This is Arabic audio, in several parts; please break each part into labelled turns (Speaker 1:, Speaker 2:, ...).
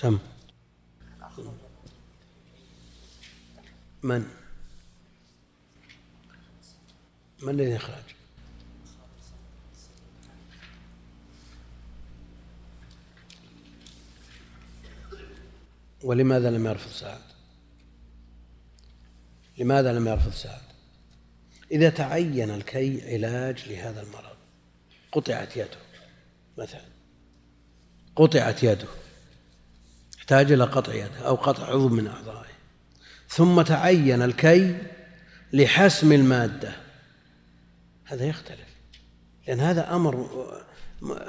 Speaker 1: سم. من؟ من الذي يخرج؟ ولماذا لم يرفض سعد؟ لماذا لم يرفض سعد؟ إذا تعين الكي علاج لهذا المرض قطعت يده مثلا. قطعت يده. احتاج إلى قطع يده أو قطع عضو من أعضائه. ثم تعين الكي لحسم المادة. هذا يختلف لأن هذا أمر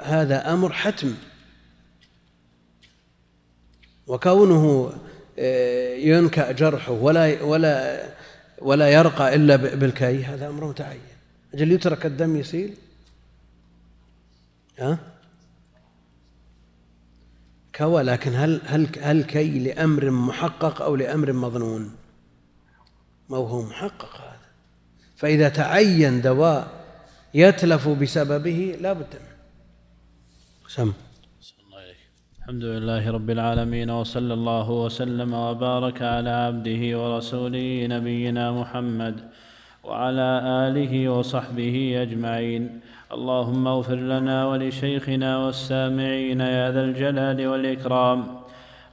Speaker 1: هذا أمر حتم. وكونه آه، ينكأ جرحه ولا ولا ولا يرقى إلا بالكي هذا أمر متعين أجل يترك الدم يسيل؟ ها؟ كوى لكن هل هل هل كي لأمر محقق أو لأمر مظنون؟ ما هو محقق هذا. فإذا تعين دواء يتلف بسببه لا بد منه. سم.
Speaker 2: الحمد لله رب العالمين وصلى الله وسلم وبارك على عبده ورسوله نبينا محمد وعلى آله وصحبه أجمعين. اللهم اغفر لنا ولشيخنا والسامعين يا ذا الجلال والإكرام.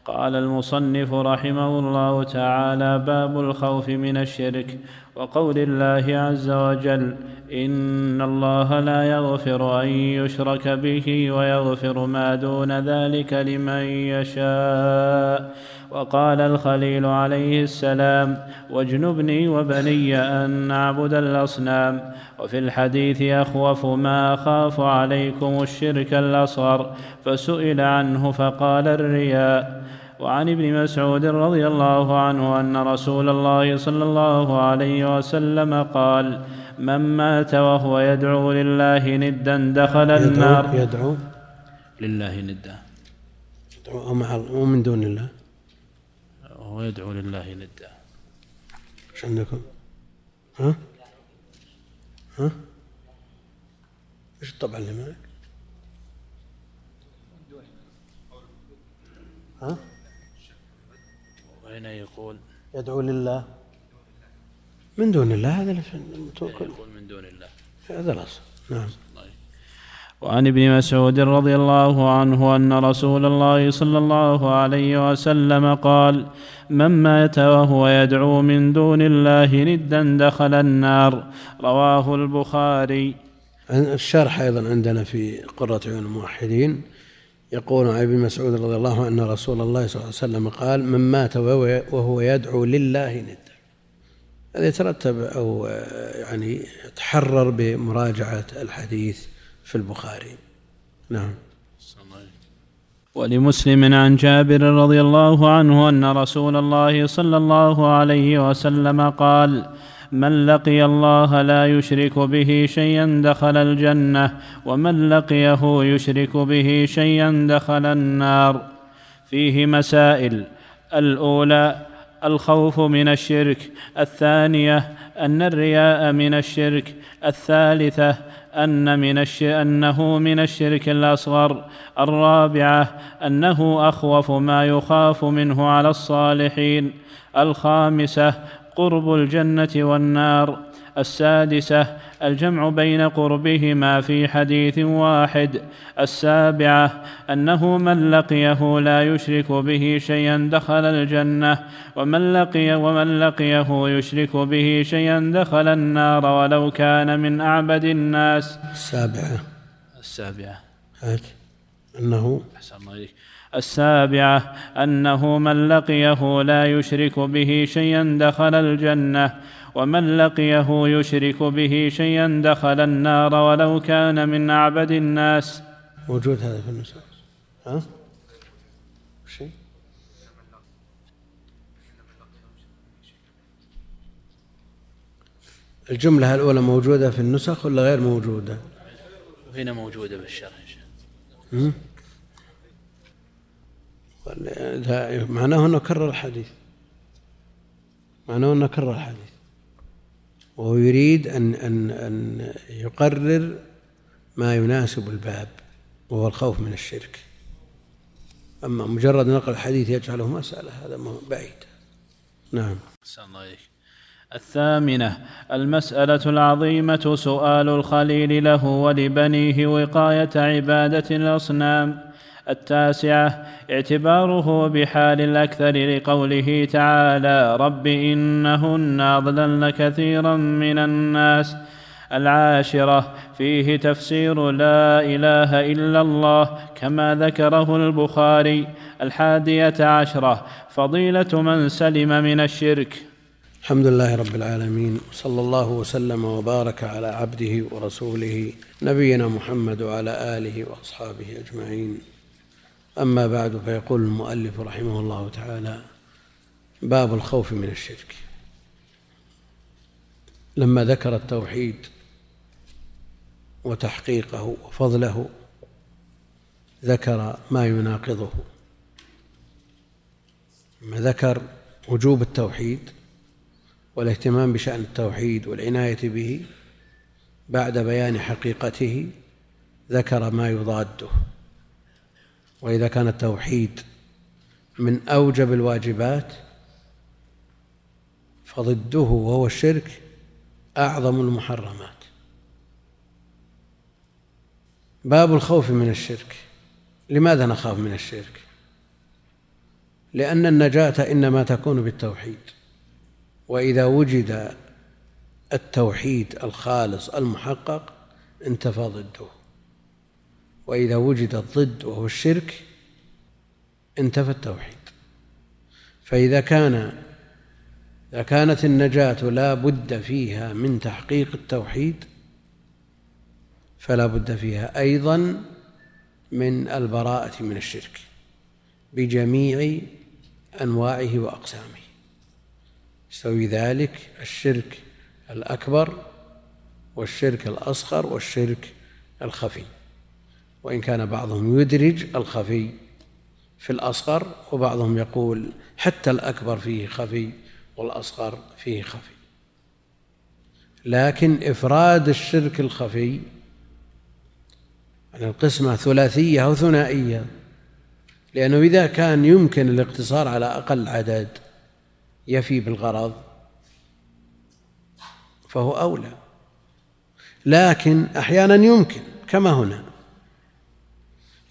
Speaker 2: قال المصنف رحمه الله تعالى باب الخوف من الشرك وقول الله عز وجل إن الله لا يغفر أن يشرك به ويغفر ما دون ذلك لمن يشاء. وقال الخليل عليه السلام واجنبني وبني أن نعبد الأصنام. وفي الحديث أخوف ما أخاف عليكم الشرك الأصغر. فسئل عنه فقال الرياء. وعن ابن مسعود رضي الله عنه أن رسول الله صلى الله عليه وسلم قال من مات وهو يدعو لله ندا دخل النار.
Speaker 1: يدعو؟
Speaker 2: لله ندا.
Speaker 1: يدعو مع ومن دون الله؟
Speaker 2: وهو يدعو لله ندا
Speaker 1: إيش عندكم؟ ها؟ ها؟ إيش الطبع اللي معك؟ ها؟
Speaker 2: وهنا يقول
Speaker 1: يدعو لله من دون الله هذا
Speaker 2: يقول من دون الله
Speaker 1: هذا الأصل نعم
Speaker 2: وعن ابن مسعود رضي الله عنه أن رسول الله صلى الله عليه وسلم قال من مات وهو يدعو من دون الله ندا دخل النار. رواه البخاري.
Speaker 1: الشرح أيضا عندنا في قرة عيون الموحدين. يقول عن ابن مسعود رضي الله عنه أن رسول الله صلى الله عليه وسلم قال من مات وهو يدعو لله ندا. هذا يترتب أو يعني يتحرر بمراجعة الحديث في البخاري. نعم.
Speaker 2: ولمسلم عن جابر رضي الله عنه أن رسول الله صلى الله عليه وسلم قال من لقي الله لا يشرك به شيئا دخل الجنة ومن لقيه يشرك به شيئا دخل النار. فيه مسائل الأولى الخوف من الشرك الثانية أن الرياء من الشرك الثالثة أن من. أنه من الشرك الأصغر الرابعة أنه أخوف ما يخاف منه على الصالحين الخامسة قرب الجنة والنار السادسة الجمع بين قربهما في حديث واحد. السابعة أنه من لقيه لا يشرك به شيئا دخل الجنة ومن لقي ومن لقيه يشرك به شيئا دخل النار ولو كان من أعبد الناس.
Speaker 1: السابعة.
Speaker 2: السابعة.
Speaker 1: هات أنه
Speaker 2: أحسن الله السابعة أنه من لقيه لا يشرك به شيئا دخل الجنة ومن لقيه يشرك به شيئا دخل النار ولو كان من أعبد الناس.
Speaker 1: موجود هذا في النسخ ها؟ شيء؟ الجملة الأولى موجودة في النسخ ولا غير موجودة؟
Speaker 2: هنا موجودة بالشرح
Speaker 1: معناه أنه كرر الحديث. معناه أنه كرر الحديث. وهو يريد أن أن أن يقرر ما يناسب الباب وهو الخوف من الشرك. أما مجرد نقل الحديث يجعله مسألة هذا بعيد. نعم.
Speaker 2: الله الثامنة المسألة العظيمة سؤال الخليل له ولبنيه وقاية عبادة الأصنام. التاسعة اعتباره بحال الأكثر لقوله تعالى رب إنهن أضللن كثيرا من الناس العاشرة فيه تفسير لا إله إلا الله كما ذكره البخاري. الحادية عشرة فضيلة من سلم من الشرك.
Speaker 1: الحمد لله رب العالمين صلى الله وسلم وبارك على عبده ورسوله نبينا محمد وعلى آله وأصحابه أجمعين. أما بعد فيقول المؤلف رحمه الله تعالى باب الخوف من الشرك. لما ذكر التوحيد وتحقيقه وفضله ذكر ما يناقضه. ما ذكر وجوب التوحيد والاهتمام بشأن التوحيد والعناية به بعد بيان حقيقته ذكر ما يضاده. وإذا كان التوحيد من أوجب الواجبات فضده وهو الشرك أعظم المحرمات. باب الخوف من الشرك. لماذا نخاف من الشرك؟ لأن النجاة إنما تكون بالتوحيد. وإذا وجد التوحيد الخالص المحقق انتفى ضده. وإذا وجد الضد وهو الشرك انتفى التوحيد. فإذا كان إذا كانت النجاة لا بد فيها من تحقيق التوحيد فلا بد فيها أيضا من البراءة من الشرك بجميع أنواعه وأقسامه. يستوي ذلك الشرك الأكبر والشرك الأصغر والشرك الخفي. وإن كان بعضهم يدرج الخفي في الأصغر وبعضهم يقول حتى الأكبر فيه خفي والأصغر فيه خفي. لكن إفراد الشرك الخفي يعني القسمة ثلاثية أو ثنائية لأنه إذا كان يمكن الاقتصار على أقل عدد يفي بالغرض فهو أولى. لكن أحيانا يمكن كما هنا.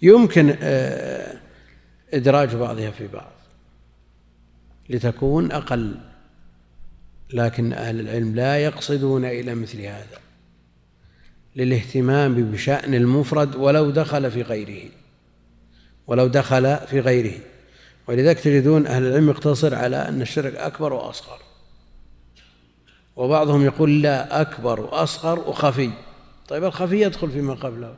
Speaker 1: يمكن آه، إدراج بعضها في بعض لتكون أقل لكن أهل العلم لا يقصدون إلى مثل هذا للاهتمام بشأن المفرد ولو دخل في غيره ولو دخل في غيره. ولذلك تجدون أهل العلم يقتصر على أن الشرك أكبر وأصغر. وبعضهم يقول لا أكبر وأصغر وخفي. طيب الخفي يدخل فيما قبله.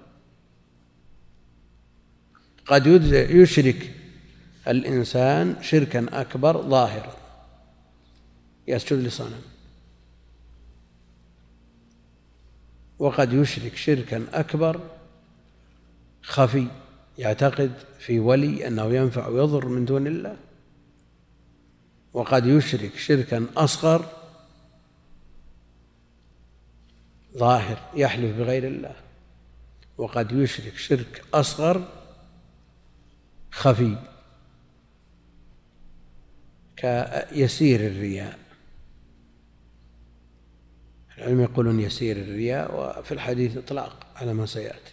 Speaker 1: قد يشرك الإنسان شركا أكبر ظاهرا. يسجد لصنم وقد يشرك شركا أكبر خفي يعتقد في ولي أنه ينفع ويضر من دون الله. وقد يشرك شركا أصغر ظاهر يحلف بغير الله. وقد يشرك شرك أصغر خفي كيسير الرياء. العلم يقولون يسير الرياء وفي الحديث إطلاق على ما سيأتي.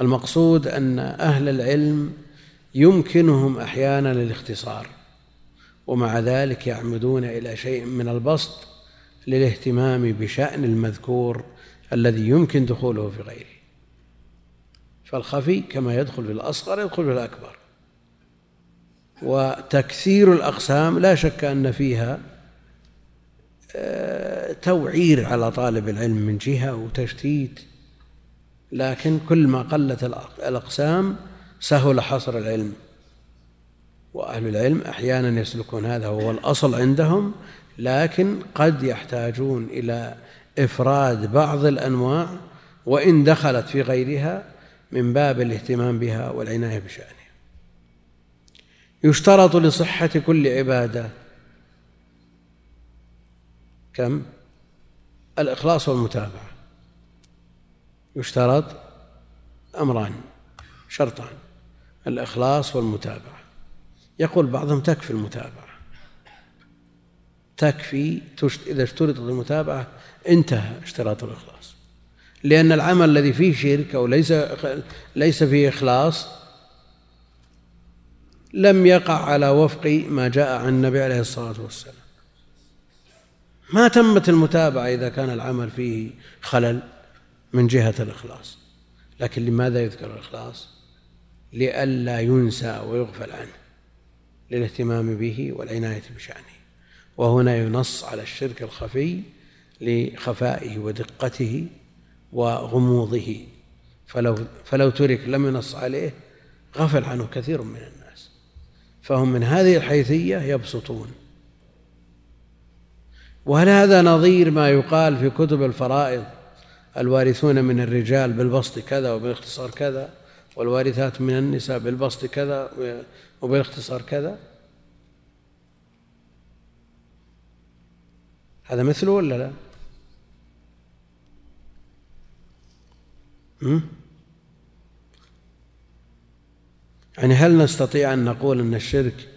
Speaker 1: المقصود أن أهل العلم يمكنهم أحيانا الاختصار ومع ذلك يعمدون إلى شيء من البسط للاهتمام بشأن المذكور الذي يمكن دخوله في غيره. فالخفي كما يدخل في الأصغر يدخل في الأكبر. وتكثير الأقسام لا شك أن فيها آه، توعير على طالب العلم من جهة وتشتيت. لكن كل ما قلت الأقسام سهل حصر العلم. وأهل العلم أحيانا يسلكون هذا هو الأصل عندهم لكن قد يحتاجون إلى إفراد بعض الأنواع وإن دخلت في غيرها من باب الاهتمام بها والعناية بشأنها. يشترط لصحة كل عبادة. كم؟ الإخلاص والمتابعة. يشترط أمران شرطان الإخلاص والمتابعة. يقول بعضهم تكفي المتابعة. تكفي إذا اشترطت المتابعة انتهى اشتراط الإخلاص. لأن العمل الذي فيه شرك أو ليس ليس فيه إخلاص لم يقع على وفق ما جاء عن النبي عليه الصلاة والسلام. ما تمت المتابعة إذا كان العمل فيه خلل من جهة الإخلاص. لكن لماذا يذكر الإخلاص؟ لئلا ينسى ويغفل عنه للاهتمام به والعناية بشأنه. وهنا ينص على الشرك الخفي لخفائه ودقته وغموضه. فلو فلو ترك لم ينص عليه غفل عنه كثير من الناس. فهم من هذه الحيثية يبسطون. وهل هذا نظير ما يقال في كتب الفرائض؟ الوارثون من الرجال بالبسط كذا وبالاختصار كذا والوارثات من النساء بالبسط كذا وبالاختصار كذا. هذا مثله ولا لا؟ يعني هل نستطيع أن نقول أن الشرك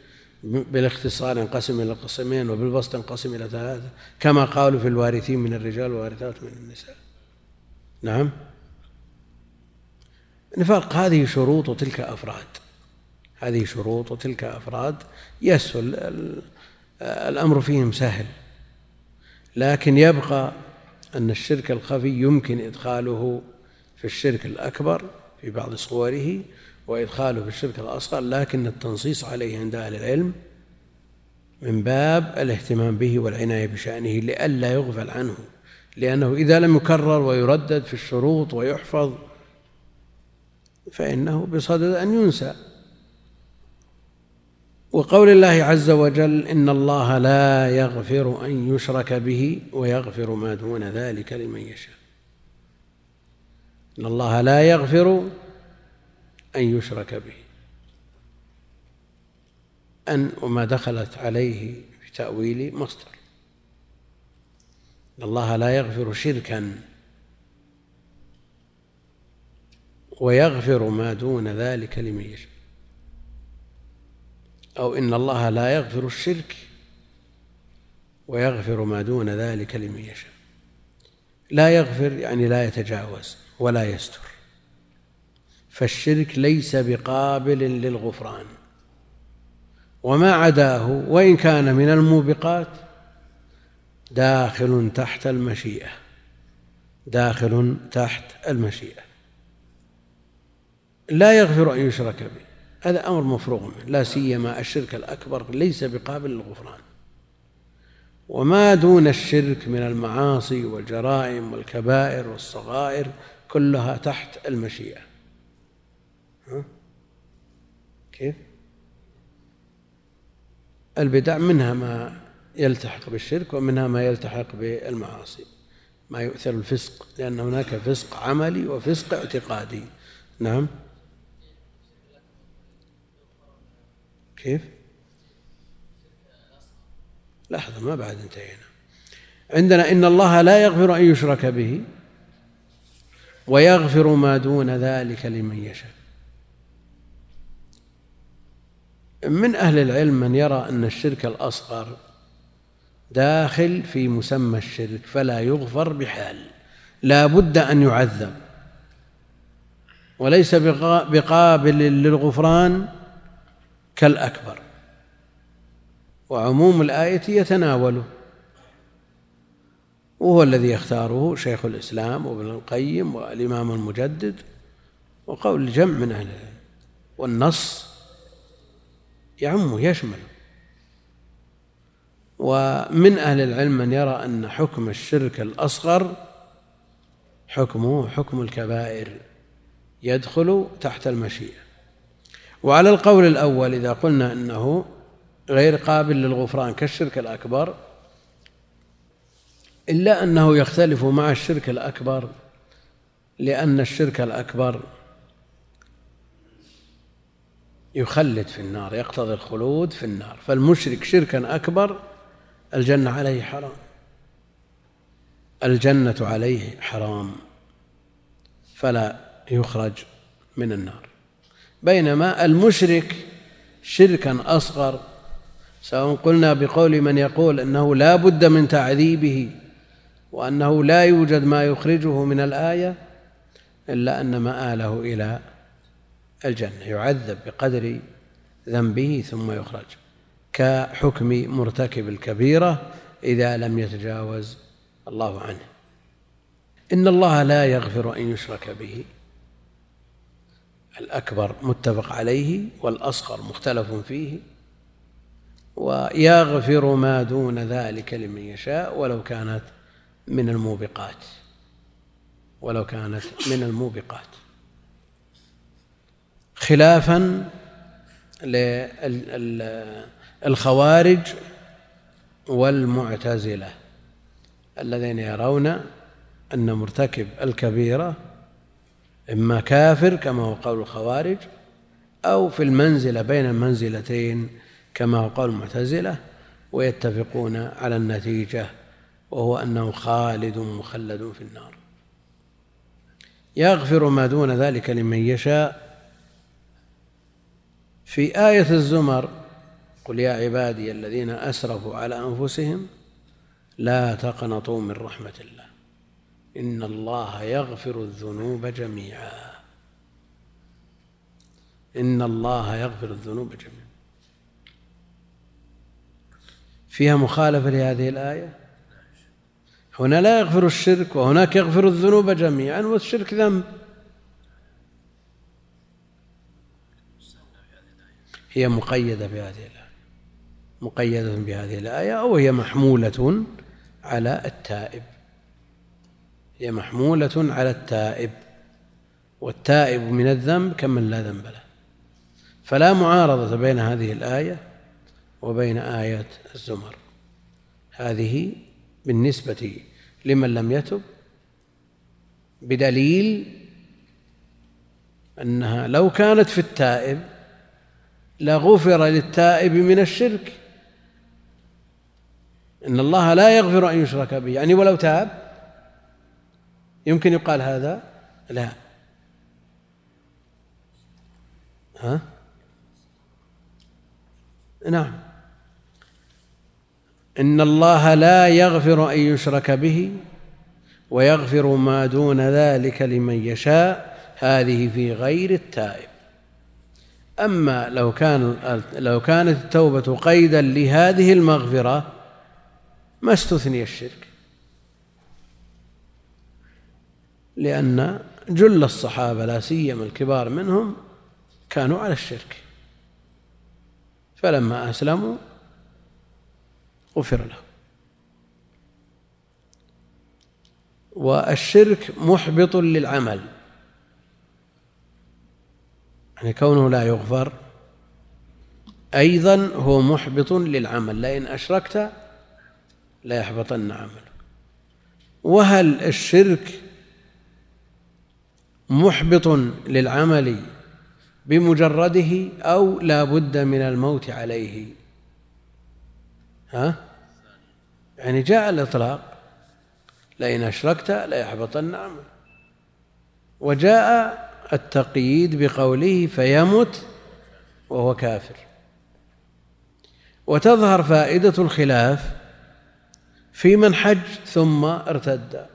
Speaker 1: بالاختصار ينقسم إلى قسمين وبالبسط ينقسم إلى ثلاثة؟ كما قالوا في الوارثين من الرجال والوارثات من النساء. نعم. نفاق هذه شروط وتلك أفراد. هذه شروط وتلك أفراد. يسهل الأمر فيهم سهل. لكن يبقى أن الشرك الخفي يمكن إدخاله في الشرك الأكبر في بعض صوره وإدخاله في الشرك الأصغر لكن التنصيص عليه عند أهل العلم من باب الاهتمام به والعناية بشأنه لئلا يغفل عنه لأنه إذا لم يكرر ويردد في الشروط ويحفظ فإنه بصدد أن ينسى. وقول الله عز وجل إن الله لا يغفر أن يشرك به ويغفر ما دون ذلك لمن يشاء. إن الله لا يغفر أن يشرك به. أن وما دخلت عليه في تأويل مصدر. إن الله لا يغفر شركا ويغفر ما دون ذلك لمن يشاء. أو إن الله لا يغفر الشرك ويغفر ما دون ذلك لمن يشاء. لا يغفر يعني لا يتجاوز. ولا يستر. فالشرك ليس بقابل للغفران. وما عداه وإن كان من الموبقات داخل تحت المشيئة. داخل تحت المشيئة. لا يغفر أن يشرك به. هذا أمر مفروغ منه. لا سيما الشرك الأكبر ليس بقابل للغفران. وما دون الشرك من المعاصي والجرائم والكبائر والصغائر كلها تحت المشيئة ها؟ كيف؟ البدع منها ما يلتحق بالشرك ومنها ما يلتحق بالمعاصي ما يؤثر الفسق لأن هناك فسق عملي وفسق اعتقادي نعم كيف؟ لحظة ما بعد انتهينا عندنا إن الله لا يغفر أن يشرك به ويغفر ما دون ذلك لمن يشاء. من أهل العلم من يرى أن الشرك الأصغر داخل في مسمى الشرك فلا يغفر بحال لا بد أن يعذب. وليس بقابل للغفران كالأكبر. وعموم الآية يتناوله. وهو الذي يختاره شيخ الإسلام وابن القيم والإمام المجدد وقول الجمع من أهل العلم. والنص يعمه يشمل. ومن أهل العلم من يرى أن حكم الشرك الأصغر حكمه حكم الكبائر يدخل تحت المشيئة. وعلى القول الأول إذا قلنا أنه غير قابل للغفران كالشرك الأكبر إلا أنه يختلف مع الشرك الأكبر لأن الشرك الأكبر يخلد في النار يقتضي الخلود في النار. فالمشرك شركا أكبر الجنة عليه حرام. الجنة عليه حرام. فلا يخرج من النار. بينما المشرك شركا أصغر سواء قلنا بقول من يقول أنه لا بد من تعذيبه وأنه لا يوجد ما يخرجه من الآية إلا أن مآله إلى الجنة يعذب بقدر ذنبه ثم يخرج كحكم مرتكب الكبيرة إذا لم يتجاوز الله عنه. إن الله لا يغفر أن يشرك به. الأكبر متفق عليه والأصغر مختلف فيه. ويغفر ما دون ذلك لمن يشاء ولو كانت من الموبقات ولو كانت من الموبقات. خلافا للخوارج والمعتزلة الذين يرون أن مرتكب الكبيرة إما كافر كما هو قول الخوارج أو في المنزلة بين المنزلتين كما هو قول المعتزلة ويتفقون على النتيجة وهو أنه خالد مخلد في النار. يغفر ما دون ذلك لمن يشاء. في آية الزمر قل يا عبادي الذين أسرفوا على أنفسهم لا تقنطوا من رحمة الله. إن الله يغفر الذنوب جميعا. إن الله يغفر الذنوب جميعا. فيها مخالفة لهذه الآية؟ هنا لا يغفر الشرك وهناك يغفر الذنوب جميعا والشرك ذنب. هي مقيدة بهذه الآية. مقيدة بهذه الآية أو هي محمولة على التائب. هي محمولة على التائب. والتائب من الذنب كمن لا ذنب له. فلا معارضة بين هذه الآية وبين آية الزمر. هذه بالنسبة لمن لم يتب بدليل أنها لو كانت في التائب لغفر للتائب من الشرك. إن الله لا يغفر أن يشرك به. يعني ولو تاب يمكن يقال هذا لا. ها؟ نعم. إن الله لا يغفر أن يشرك به ويغفر ما دون ذلك لمن يشاء. هذه في غير التائب. أما لو كان لو كانت التوبة قيدا لهذه المغفرة ما استثني الشرك. لأن جل الصحابة لا سيما الكبار منهم كانوا على الشرك. فلما أسلموا غفر له. والشرك محبط للعمل. يعني كونه لا يغفر أيضا هو محبط للعمل. لئن أشركت لا يحبطن عملك. وهل الشرك محبط للعمل بمجرده أو لا بد من الموت عليه؟ ها؟ يعني جاء الإطلاق. لئن أشركت ليحبطن عملك. وجاء التقييد بقوله فيمت وهو كافر. وتظهر فائدة الخلاف في من حج ثم ارتد.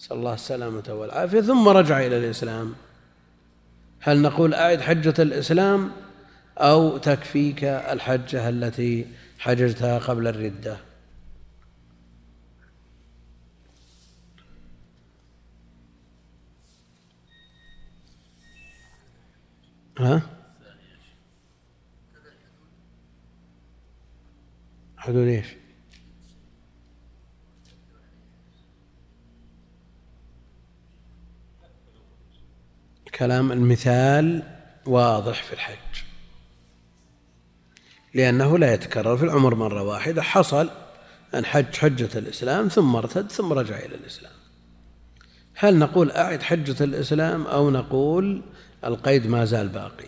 Speaker 1: نسأل الله السلامة والعافية. ثم رجع إلى الإسلام. هل نقول أعد حجة الإسلام أو تكفيك الحجة التي حججتها قبل الردة. ها؟ حدود إيش؟ كلام المثال واضح في الحج. لأنه لا يتكرر في العمر مرة واحدة. حصل أن حج حجة الإسلام ثم ارتد ثم رجع إلى الإسلام. هل نقول أعد حجة الإسلام أو نقول القيد ما زال باقي؟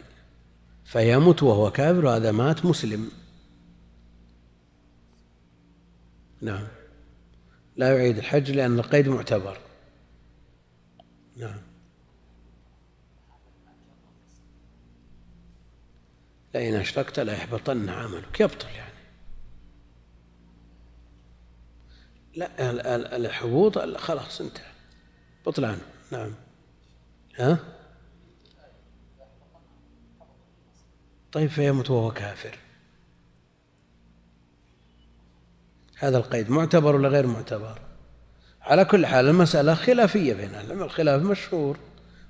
Speaker 1: فيموت وهو كافر وهذا مات مسلم. نعم. لا يعيد الحج لأن القيد معتبر. نعم. لئن أشركت لا يحبطن عملك. يبطل يعني. لا الحبوط خلاص انتهى. بطلان. نعم. ها؟ طيب فيموت وهو كافر. هذا القيد معتبر ولا غير معتبر؟ على كل حال المسألة خلافية بين العلماء الخلاف مشهور.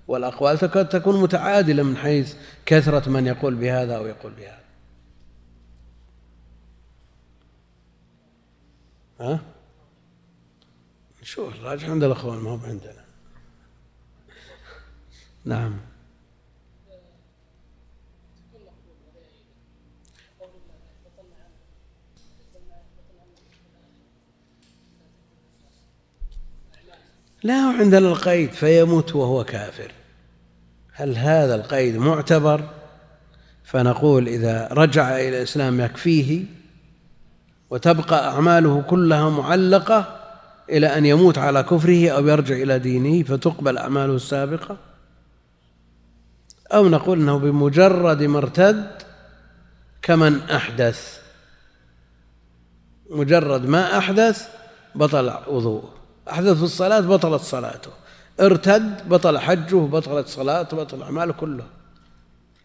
Speaker 1: والأقوال تكاد تكون متعادلة من حيث كثرة من يقول بهذا أو يقول بهذا. ها؟ شوف الراجح عند الأخوان ما هو عندنا. نعم. لا عندنا القيد فيموت وهو كافر. هل هذا القيد معتبر؟ فنقول إذا رجع إلى الإسلام يكفيه وتبقى أعماله كلها معلقة إلى أن يموت على كفره أو يرجع إلى دينه فتقبل أعماله السابقة؟ أو نقول أنه بمجرد ما ارتد كمن أحدث مجرد ما أحدث بطل وضوءه أحدث في الصلاة بطلت صلاته. ارتد بطل حجه بطلت صلاته بطل أعماله كله.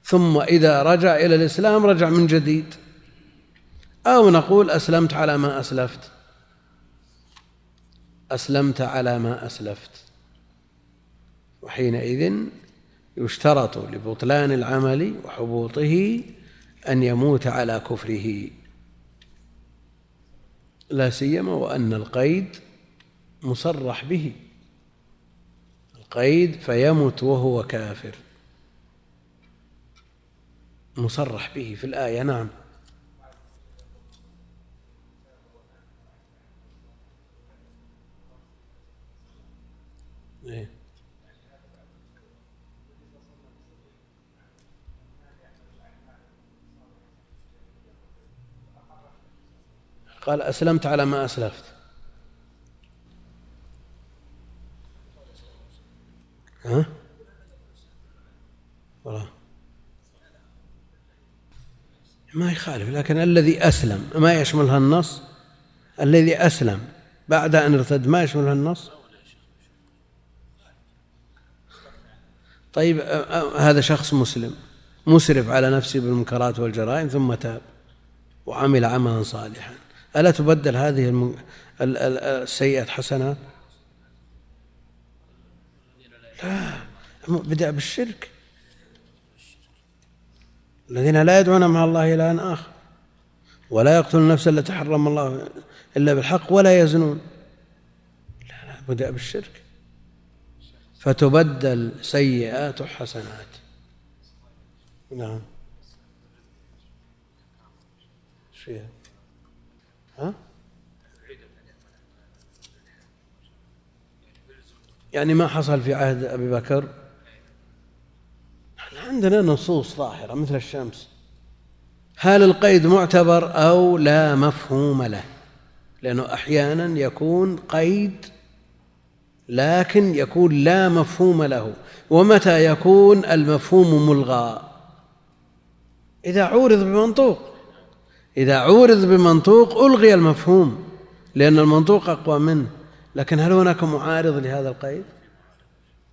Speaker 1: ثم إذا رجع إلى الإسلام رجع من جديد. أو نقول أسلمت على ما أسلفت. أسلمت على ما أسلفت. وحينئذ يشترط لبطلان العمل وحبوطه أن يموت على كفره. لا سيما وأن القيد مصرح به. القيد فيمت وهو كافر. مصرح به في الآية نعم. إيه. قال أسلمت على ما أسلفت. ها؟ والله. ما يخالف لكن الذي أسلم ما يشملها النص الذي أسلم بعد أن ارتد ما يشملها النص طيب هذا شخص مسلم مسرف على نفسه بالمنكرات والجرائم ثم تاب وعمل عملا صالحا. ألا تبدل هذه السيئة حسنات؟ لا بدأ بالشرك. الذين لا يدعون مع الله إلها آخر ولا يقتلون النفس التي حرم الله إلا بالحق ولا يزنون. لا لا بدأ بالشرك. فتبدل سيئات حسنات نعم. ها؟ يعني ما حصل في عهد أبي بكر؟ عندنا نصوص ظاهرة مثل الشمس. هل القيد معتبر أو لا مفهوم له؟ لأنه أحيانا يكون قيد لكن يكون لا مفهوم له. ومتى يكون المفهوم ملغى؟ إذا عورض بمنطوق. إذا عورض بمنطوق ألغي المفهوم لأن المنطوق أقوى منه. لكن هل هناك معارض لهذا القيد؟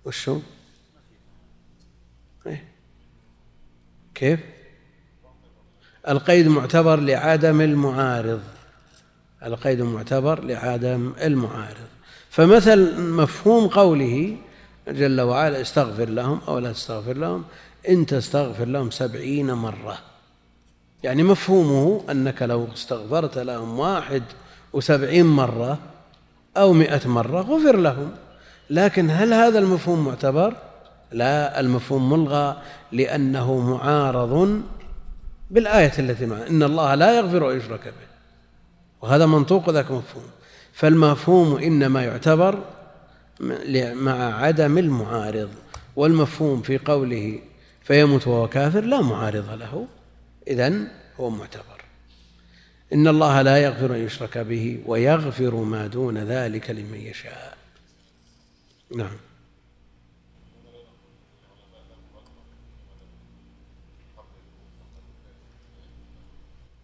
Speaker 1: وشو؟ إيه؟ كيف؟ القيد معتبر لعدم المعارض. القيد معتبر لعدم المعارض. فمثل مفهوم قوله جل وعلا استغفر لهم أو لا تستغفر لهم إن تستغفر لهم سبعين مرة. يعني مفهومه أنك لو استغفرت لهم واحد وسبعين مرة أو مئة مرة غفر لهم. لكن هل هذا المفهوم معتبر؟ لا المفهوم ملغى لأنه معارض بالآية التي معه إن الله لا يغفر أن يشرك به. وهذا منطوق ذاك مفهوم. فالمفهوم إنما يعتبر مع عدم المعارض. والمفهوم في قوله فيموت وهو كافر لا معارض له. إذن هو معتبر. إن الله لا يغفر أن يشرك به ويغفر ما دون ذلك لمن يشاء. نعم.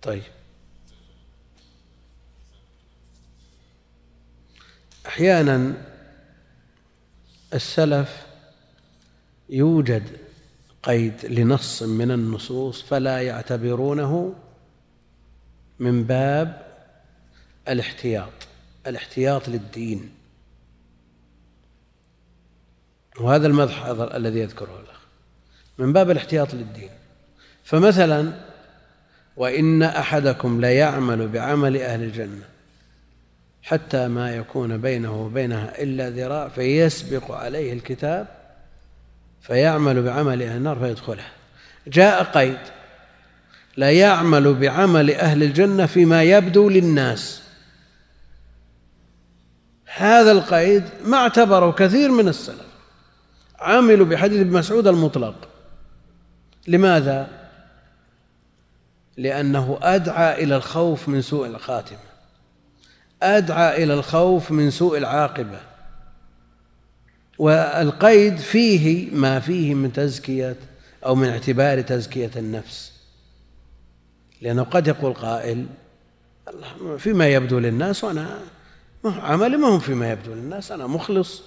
Speaker 1: طيب. أحيانا السلف يوجد قيد لنص من النصوص فلا يعتبرونه من باب الاحتياط الاحتياط للدين. وهذا المدح الذي يذكره الأخ. من باب الاحتياط للدين. فمثلا وإن أحدكم ليعمل بعمل أهل الجنة حتى ما يكون بينه وبينها إلا ذراع فيسبق عليه الكتاب فيعمل بعمل أهل النار فيدخلها جاء قيد. لا يعمل بعمل أهل الجنة فيما يبدو للناس. هذا القيد ما اعتبره كثير من السلف. عملوا بحديث ابن مسعود المطلق. لماذا؟ لأنه أدعى إلى الخوف من سوء الخاتمة. أدعى إلى الخوف من سوء العاقبة. والقيد فيه ما فيه من تزكية أو من اعتبار تزكية النفس. لأنه قد يقول قائل الله فيما يبدو للناس وأنا عملي ما هو فيما يبدو للناس أنا مخلص.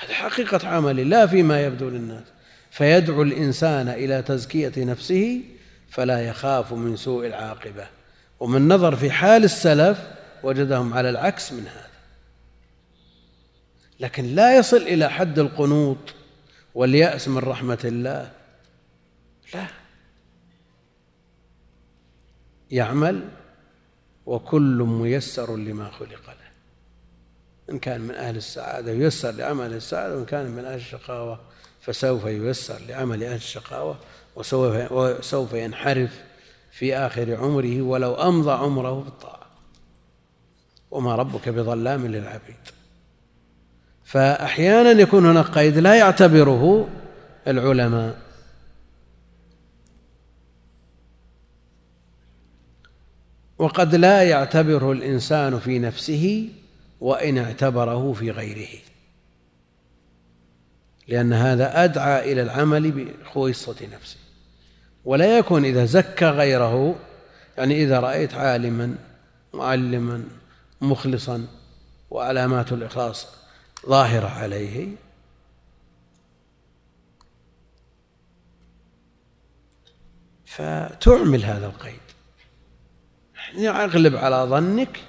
Speaker 1: هذه حقيقة عملي لا فيما يبدو للناس. فيدعو الإنسان إلى تزكية نفسه فلا يخاف من سوء العاقبة. ومن نظر في حال السلف وجدهم على العكس من هذا. لكن لا يصل إلى حد القنوط واليأس من رحمة الله. لا. يعمل وكل ميسر لما خلق له. إن كان من أهل السعادة ييسر لعمل السعادة وإن كان من أهل الشقاوة فسوف ييسر لعمل أهل الشقاوة وسوف ينحرف في آخر عمره ولو أمضى عمره في الطاعة وما ربك بظلام للعبيد. فأحيانا يكون هناك قيد لا يعتبره العلماء. وقد لا يعتبره الإنسان في نفسه وإن اعتبره في غيره. لأن هذا أدعى إلى العمل بخويصة نفسه. ولا يكون إذا زكى غيره يعني إذا رأيت عالما معلما مخلصا وعلامات الإخلاص ظاهرة عليه فتعمل هذا القيد. أغلب على ظنك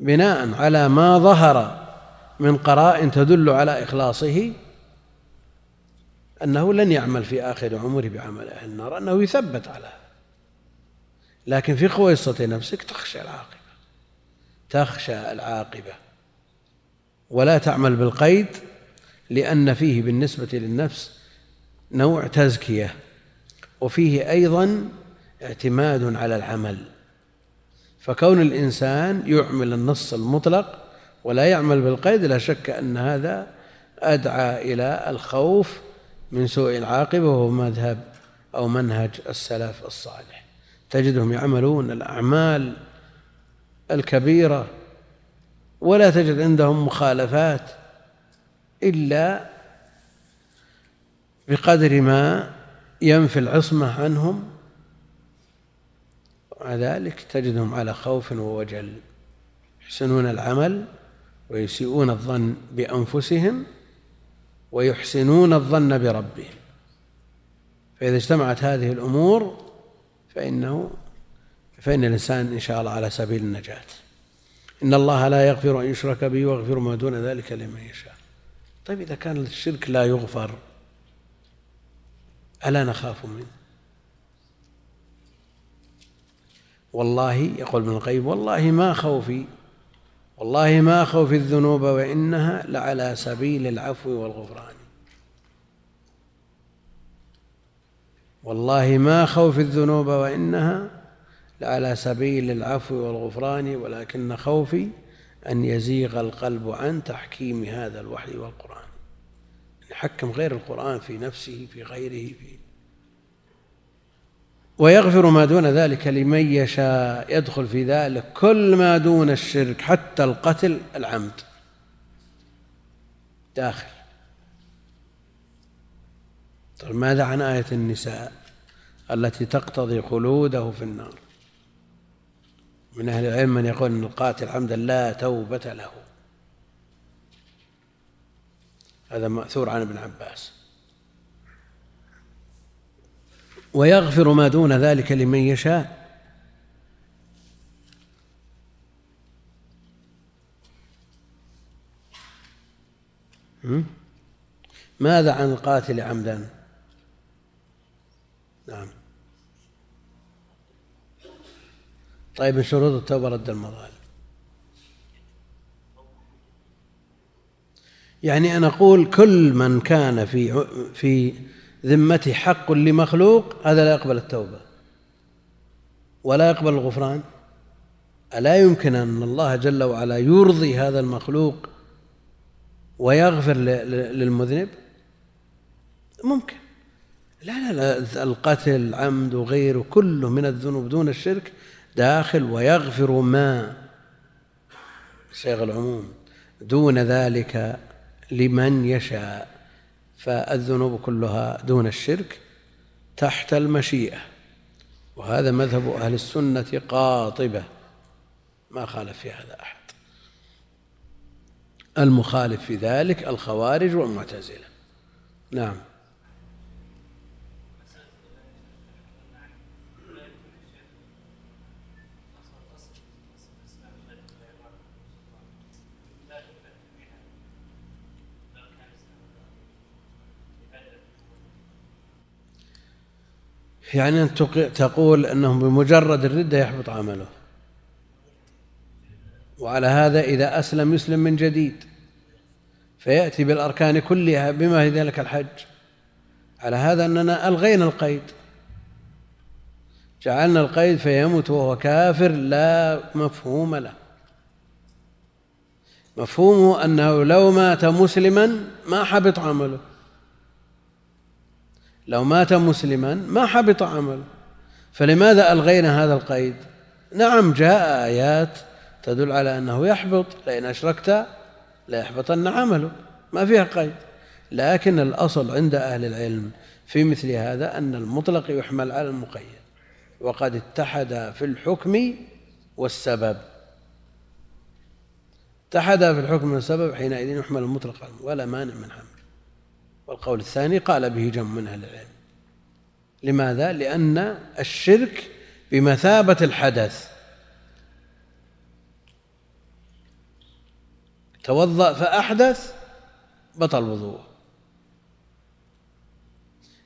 Speaker 1: بناء على ما ظهر من قراء تدل على إخلاصه أنه لن يعمل في آخر عمره بعمل أهل النار أنه يثبت على. لكن في خويصة نفسك تخشى العاقبة. تخشى العاقبة. ولا تعمل بالقيد لأن فيه بالنسبة للنفس نوع تزكية. وفيه أيضا اعتماد على العمل. فكون الإنسان يعمل النص المطلق ولا يعمل بالقيد لا شك أن هذا أدعى إلى الخوف من سوء العاقبة وهو مذهب أو منهج السلف الصالح. تجدهم يعملون الأعمال الكبيرة ولا تجد عندهم مخالفات إلا بقدر ما ينفي العصمة عنهم ومع ذلك تجدهم على خوف ووجل يحسنون العمل ويسيئون الظن بأنفسهم ويحسنون الظن بربهم. فإذا اجتمعت هذه الأمور فإنه فإن الإنسان إن شاء الله على سبيل النجاة. إن الله لا يغفر أن يشرك به ويغفر ما دون ذلك لمن يشاء. طيب إذا كان الشرك لا يغفر ألا نخاف منه؟ والله يقول ابن القيم والله ما خوفي والله ما خوفي الذنوب وإنها لعلى سبيل العفو والغفران. والله ما خوفي الذنوب وإنها لعلى سبيل العفو والغفران ولكن خوفي أن يزيغ القلب عن تحكيم هذا الوحي والقرآن. يحكم غير القرآن في نفسه في غيره في ويغفر ما دون ذلك لمن يشاء يدخل في ذلك كل ما دون الشرك حتى القتل العمد. داخل. طيب ماذا عن آية النساء التي تقتضي خلوده في النار؟ من أهل العلم من يقول أن القاتل عمدا لا توبة له. هذا مأثور عن ابن عباس. ويغفر ما دون ذلك لمن يشاء. ماذا عن القاتل عمدا؟ نعم. طيب من شروط التوبة رد المظالم. يعني أنا أقول كل من كان في في ذمته حق لمخلوق هذا لا يقبل التوبة. ولا يقبل الغفران. ألا يمكن أن الله جل وعلا يرضي هذا المخلوق ويغفر للمذنب؟ ممكن. لا لا لا. القتل عمد وغيره كله من الذنوب دون الشرك داخل ويغفر ما صيغ العموم دون ذلك لمن يشاء. فالذنوب كلها دون الشرك تحت المشيئة وهذا مذهب أهل السنة قاطبة. ما خالف في هذا أحد. المخالف في ذلك الخوارج والمعتزلة. نعم. يعني أن تقول أنهم بمجرد الردة يحبط عمله. وعلى هذا إذا أسلم يسلم من جديد. فيأتي بالأركان كلها بما في ذلك الحج. على هذا أننا ألغينا القيد. جعلنا القيد فيموت وهو كافر لا مفهوم له. مفهومه أنه لو مات مسلما ما حبط عمله. لو مات مسلما ما حبط عمله. فلماذا ألغينا هذا القيد؟ نعم جاء آيات تدل على أنه يحبط لئن أشركت ليحبطن عمله. ما فيها قيد. لكن الأصل عند أهل العلم في مثل هذا أن المطلق يحمل على المقيد. وقد اتحد في الحكم والسبب. اتحد في الحكم والسبب حينئذ يحمل المطلق ولا مانع من حمل والقول الثاني قال به جمع من أهل العلم. لماذا؟ لأن الشرك بمثابة الحدث. توضأ فأحدث بطل وضوءه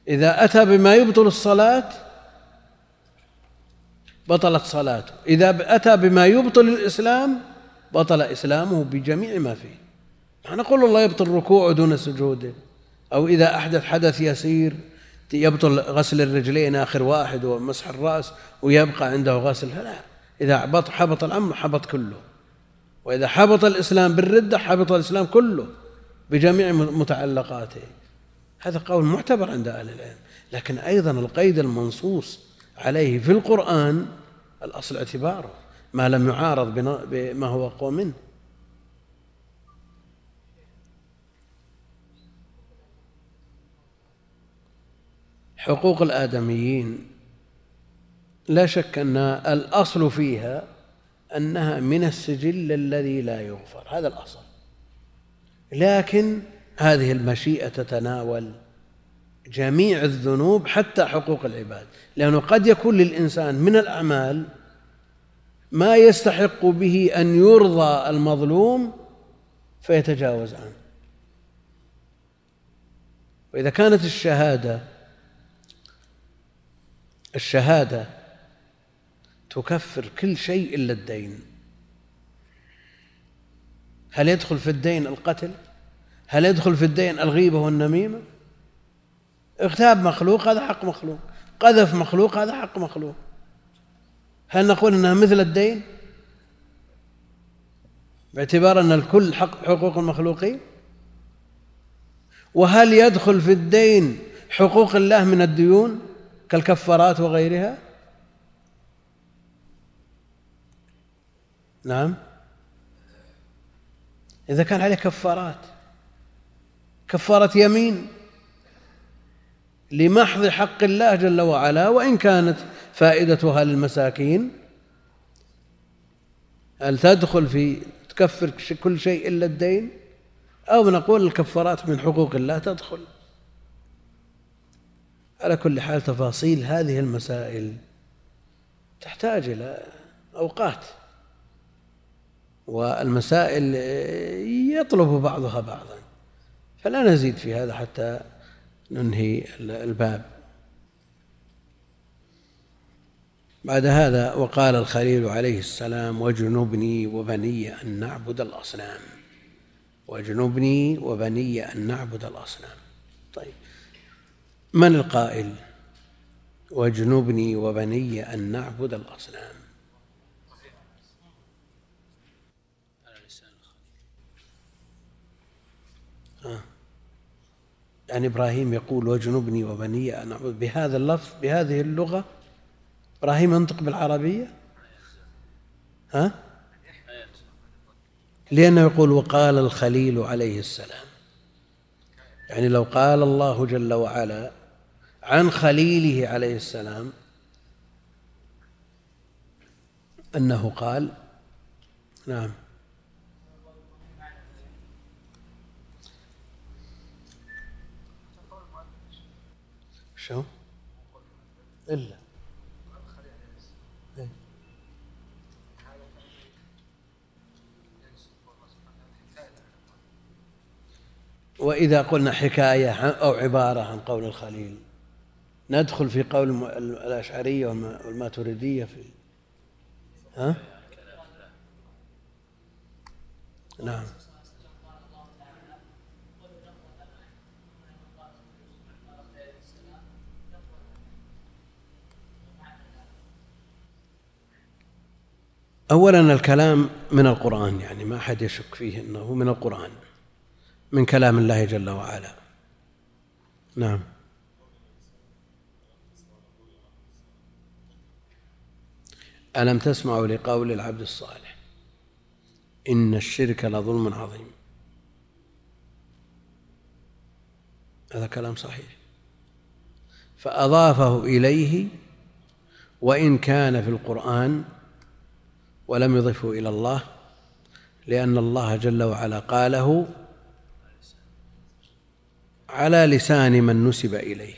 Speaker 1: إذا أتى بما يبطل الصلاة بطلت صلاته. إذا أتى بما يبطل الإسلام بطل إسلامه بجميع ما فيه. نقول الله يبطل ركوعه دون سجوده. أو إذا أحدث حدث يسير يبطل غسل الرجلين آخر واحد ومسح الرأس ويبقى عنده غسل. لا إذا حبط الأمر حبط كله. وإذا حبط الإسلام بالردة حبط الإسلام كله بجميع متعلقاته. هذا قول معتبر عند أهل العلم. لكن أيضا القيد المنصوص عليه في القرآن الأصل اعتباره ما لم يعارض بما هو أقوى منه. حقوق الآدميين لا شك أن الأصل فيها أنها من السجل الذي لا يغفر هذا الأصل. لكن هذه المشيئة تتناول جميع الذنوب حتى حقوق العباد لأنه قد يكون للإنسان من الأعمال ما يستحق به أن يرضى المظلوم فيتجاوز عنه. وإذا كانت الشهادة الشهادة تكفر كل شيء إلا الدين. هل يدخل في الدين القتل؟ هل يدخل في الدين الغيبة والنميمة؟ اغتاب مخلوق هذا حق مخلوق قذف مخلوق هذا حق مخلوق. هل نقول إنها مثل الدين؟ باعتبار أن الكل حق حقوق المخلوقين؟ وهل يدخل في الدين حقوق الله من الديون؟ كالكفارات وغيرها؟ نعم. إذا كان عليه كفارات كفارة يمين لمحض حق الله جل وعلا وإن كانت فائدتها للمساكين هل تدخل في تكفر كل شيء إلا الدين؟ أو نقول الكفارات من حقوق الله تدخل. على كل حال تفاصيل هذه المسائل تحتاج إلى أوقات والمسائل يطلب بعضها بعضا فلا نزيد في هذا حتى ننهي الباب. بعد هذا وقال الخليل عليه السلام واجنبني وبني أن نعبد الأصنام واجنبني وبني أن نعبد الأصنام. من القائل؟ واجنبني وبني أن نعبد الأصنام. يعني إبراهيم يقول واجنبني وبني أن أعبد بهذا اللفظ بهذه اللغة إبراهيم ينطق بالعربية؟ ها؟ لأنه يقول وقال الخليل عليه السلام. يعني لو قال الله جل وعلا عن خليله عليه السلام أنه قال نعم. شو؟ إلا. إيه. وإذا قلنا حكاية أو عبارة عن قول الخليل ندخل في قول الأشعرية والماتريدية في ها؟ نعم. أولا الكلام من القرآن يعني ما أحد يشك فيه أنه من القرآن من كلام الله جل وعلا. نعم. ألم تسمعوا لقول العبد الصالح؟ إن الشرك لظلم عظيم. هذا كلام صحيح. فأضافه إليه وإن كان في القرآن ولم يضفه إلى الله لأن الله جل وعلا قاله على لسان من نسب إليه.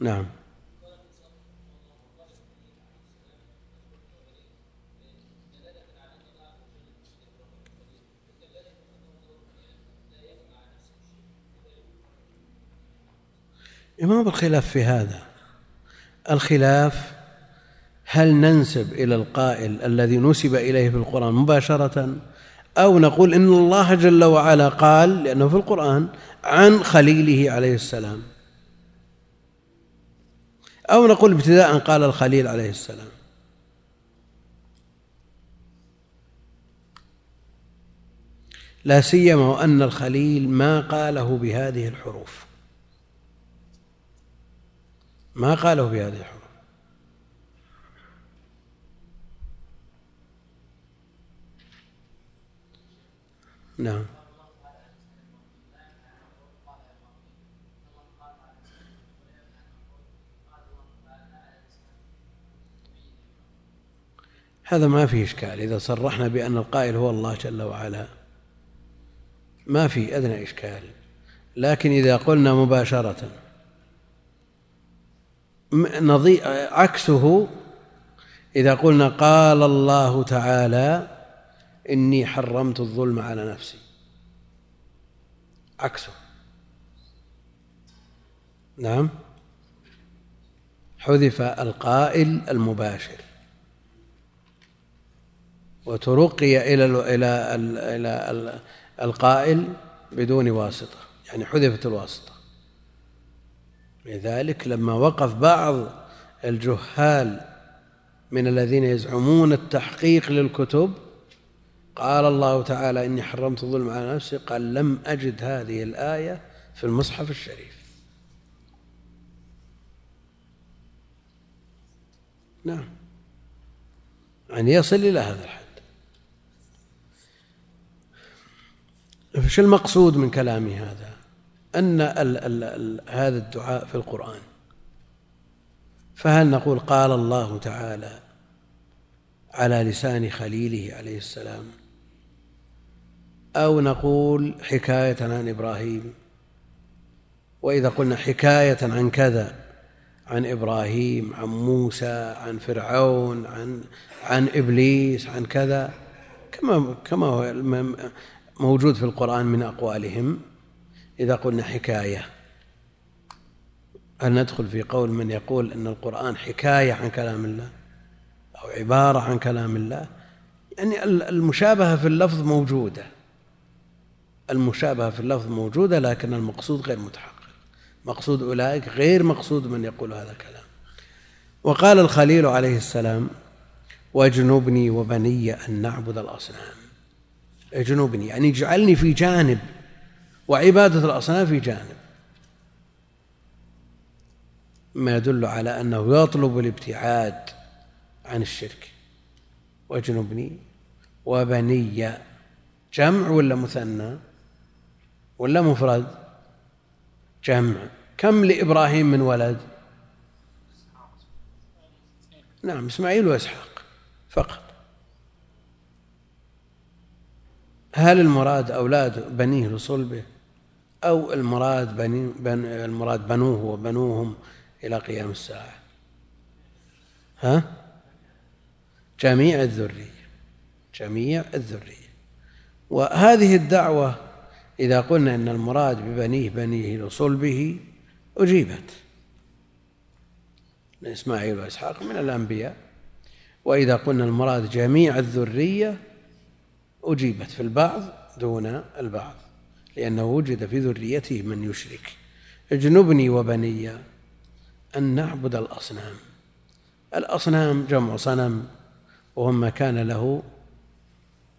Speaker 1: نعم. ما بالخلاف في هذا. الخلاف هل ننسب إلى القائل الذي نسب إليه في القرآن مباشرة أو نقول إن الله جل وعلا قال لأنه في القرآن عن خليله عليه السلام؟ أو نقول ابتداء قال الخليل عليه السلام؟ لا سيما وأن الخليل ما قاله بهذه الحروف. ما قاله بهذه الحروف. نعم. هذا ما فيه إشكال. إذا صرحنا بأن القائل هو الله جل وعلا ما في أدنى إشكال. لكن إذا قلنا مباشرة عكسه إذا قلنا قال الله تعالى إني حرمت الظلم على نفسي. عكسه. نعم. حذف القائل المباشر. وترقي إلى إلى إلى القائل بدون واسطة. يعني حذفت الواسطة. لذلك لما وقف بعض الجهال من الذين يزعمون التحقيق للكتب قال الله تعالى إني حرمت الظلم على نفسي قال لم أجد هذه الآية في المصحف الشريف. نعم. يعني يصل إلى هذا الحد. فش المقصود من كلامي هذا؟ أن ال ال ال هذا الدعاء في القرآن. فهل نقول قال الله تعالى على لسان خليله عليه السلام؟ أو نقول حكاية عن إبراهيم؟ وإذا قلنا حكاية عن كذا عن إبراهيم عن موسى عن فرعون عن عن إبليس عن كذا كما كما هو موجود في القرآن من أقوالهم. إذا قلنا حكاية. هل ندخل في قول من يقول أن القرآن حكاية عن كلام الله أو عبارة عن كلام الله؟ يعني المشابهة في اللفظ موجودة. المشابهة في اللفظ موجودة لكن المقصود غير متحقق. مقصود أولئك غير مقصود من يقول هذا الكلام. وقال الخليل عليه السلام واجنبني وبني أن نعبد الأصنام. اجنبني يعني اجعلني في جانب وعبادة الأصنام في جانب. ما يدل على أنه يطلب الابتعاد عن الشرك. واجنبني وبني جمع ولا مثنى ولا مفرد؟ جمع. كم لإبراهيم من ولد؟ نعم إسماعيل وإسحاق فقط. هل المراد أولاد بنيه لصلبه أو المراد بني بن المراد بنوه وبنوهم إلى قيام الساعة؟ ها؟ جميع الذرية جميع الذرية. وهذه الدعوة إذا قلنا إن المراد ببنيه بنيه لصلبه أجيبت. إسماعيل وإسحاق من الأنبياء. وإذا قلنا المراد جميع الذرية أجيبت في البعض دون البعض لأنه وجد في ذريته من يشرك. اجنبني وبني أن نعبد الأصنام. الأصنام جمع صنم وهو ما كان له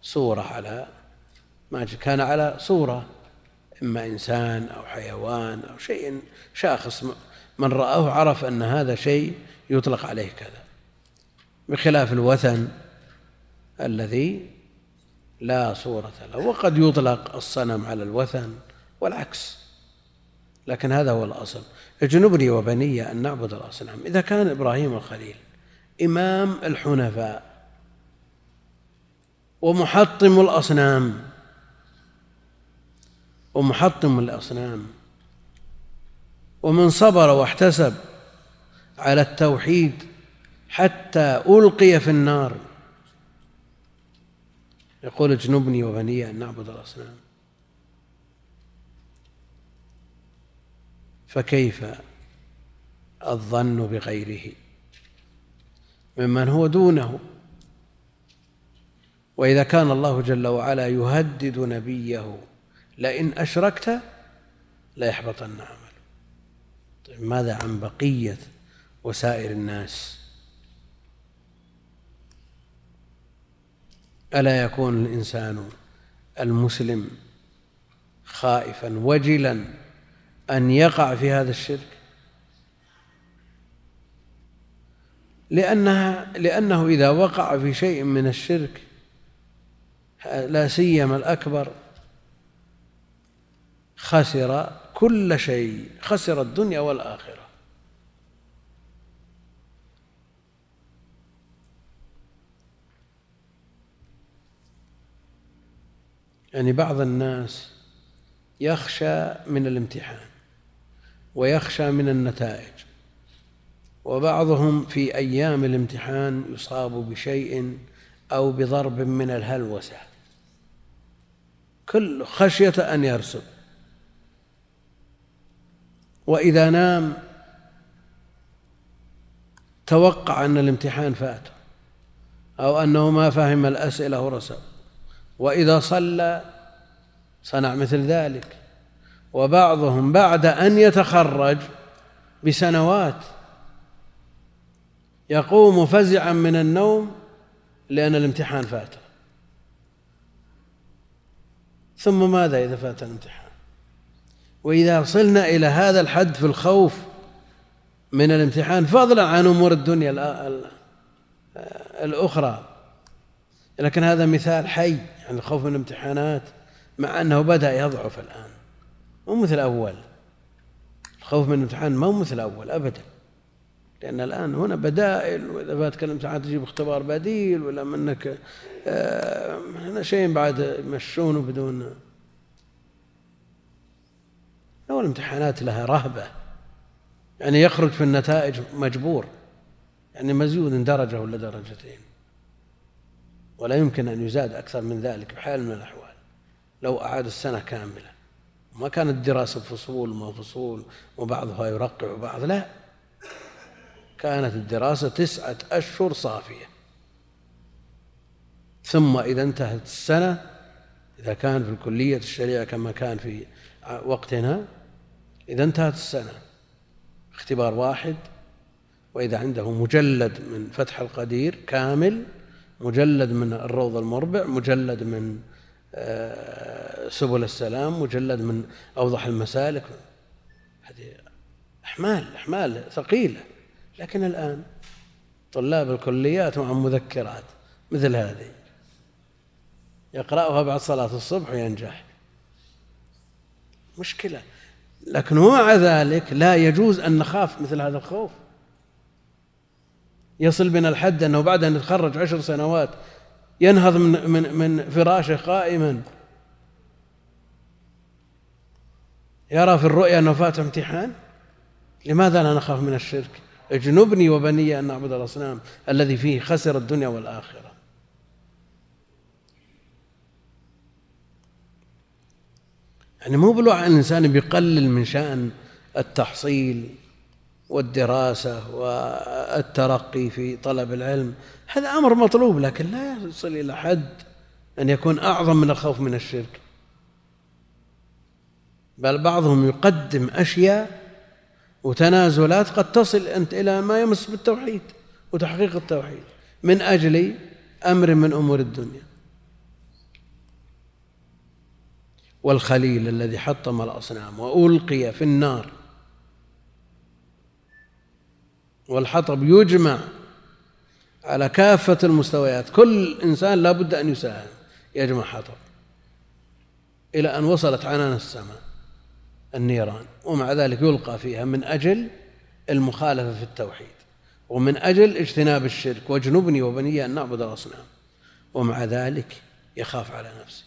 Speaker 1: صورة على ما كان على صورة إما إنسان أو حيوان أو شيء شاخص. من رآه عرف أن هذا شيء يطلق عليه كذا بخلاف الوثن الذي لا صورة له وقد يطلق الصنم على الوثن والعكس. لكن هذا هو الأصل. اجنبني وبني أن نعبد الأصنام. إذا كان إبراهيم الخليل إمام الحنفاء ومحطم الأصنام ومحطم الأصنام ومن صبر واحتسب على التوحيد حتى ألقي في النار يقول اجنبني وبني أن نعبد الأصنام. فكيف الظن بغيره؟ ممن هو دونه. وإذا كان الله جل وعلا يهدد نبيه لئن أشركت ليحبطن عمله. طيب ماذا عن بقية وسائر الناس؟ ألا يكون الإنسان المسلم خائفا وجلا أن يقع في هذا الشرك؟ لأنها لأنه إذا وقع في شيء من الشرك لا سيما الأكبر خسر كل شيء خسر الدنيا والآخرة. يعني بعض الناس يخشى من الامتحان ويخشى من النتائج وبعضهم في أيام الامتحان يصاب بشيء أو بضرب من الهلوسة. كل خشية أن يرسب. وإذا نام توقع أن الامتحان فاته أو أنه ما فهم الأسئلة ورسب. وإذا صلى صنع مثل ذلك. وبعضهم بعد أن يتخرج بسنوات يقوم فزعا من النوم لأن الامتحان فاته. ثم ماذا إذا فات الامتحان؟ وإذا وصلنا إلى هذا الحد في الخوف من الامتحان فضلا عن أمور الدنيا الأخرى. لكن هذا مثال حي عن الخوف من الامتحانات مع أنه بدأ يضعف الآن. مو مثل أول. الخوف من الامتحان ما هو مثل أول أبدا. لأن الآن هنا بدائل وإذا فاتك الامتحان تجيب اختبار بديل ولا منك آه، هنا شيء بعد يمشونه بدون. لو الامتحانات لها رهبة يعني يخرج في النتائج مجبور يعني مزيود درجة ولا درجتين. ولا يمكن أن يزاد أكثر من ذلك بحال من الأحوال. لو أعاد السنة كاملة ما كانت دراسة فصول ما فصول وبعضها يرقع بعض لا. كانت الدراسة تسعة أشهر صافية. ثم إذا انتهت السنة إذا كان في الكلية الشريعة كما كان في وقتنا إذا انتهت السنة. اختبار واحد وإذا عنده مجلد من فتح القدير كامل مجلد من الروض المربع مجلد من آه، سبل السلام مجلد من أوضح المسالك. هذه أحمال أحمال ثقيلة. لكن الآن طلاب الكليات مع مذكرات مثل هذه. يقرأها بعد صلاة الصبح وينجح. مشكلة. لكن ومع ذلك لا يجوز أن نخاف مثل هذا الخوف. يصل بنا الحد أنه بعد أن يتخرج عشر سنوات ينهض من, من, من فراشه قائما. يرى في الرؤيا أنه فات امتحان؟ لماذا لا نخاف من الشرك؟ اجنبني وبني أن نعبد الأصنام الذي فيه خسر الدنيا والآخرة. يعني مو بالوعي الإنسان بيقلل من شأن التحصيل والدراسة والترقي في طلب العلم هذا أمر مطلوب لكن لا يصل إلى حد أن يكون أعظم من الخوف من الشرك. بل بعضهم يقدم أشياء وتنازلات قد تصل أنت إلى ما يمس بالتوحيد وتحقيق التوحيد من أجل أمر من أمور الدنيا. والخليل الذي حطم الأصنام وألقي في النار والحطب يجمع على كافة المستويات. كل إنسان لا بد أن يساهم يجمع حطب. إلى أن وصلت عنان السماء النيران ومع ذلك يلقى فيها من أجل المخالفة في التوحيد ومن أجل اجتناب الشرك واجنبني وبني أن نعبد الأصنام ومع ذلك يخاف على نفسه.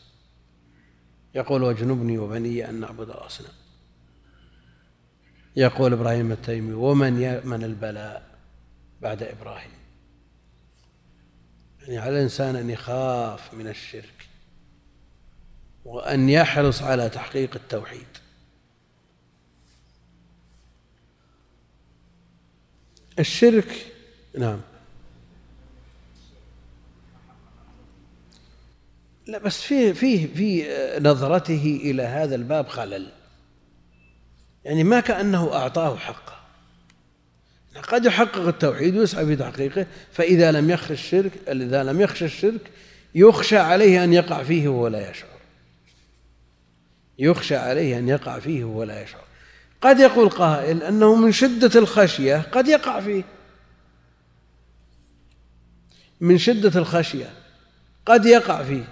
Speaker 1: يقول واجنبني وبني أن نعبد الأصنام. يقول إبراهيم التيمي ومن يأمن البلاء بعد إبراهيم؟ يعني على الإنسان أن يخاف من الشرك وأن يحرص على تحقيق التوحيد. الشرك نعم. لا بس فيه فيه في نظرته إلى هذا الباب خلل. يعني ما كأنه أعطاه حقه. قد يحقق التوحيد ويسعى في تحقيقه فإذا لم يخشى الشرك إذا لم يخشى الشرك يخشى عليه أن يقع فيه وهو لا يشعر. يخشى عليه أن يقع فيه وهو لا يشعر. قد يقول قائل أنه من شدة الخشية قد يقع فيه. من شدة الخشية قد يقع فيه.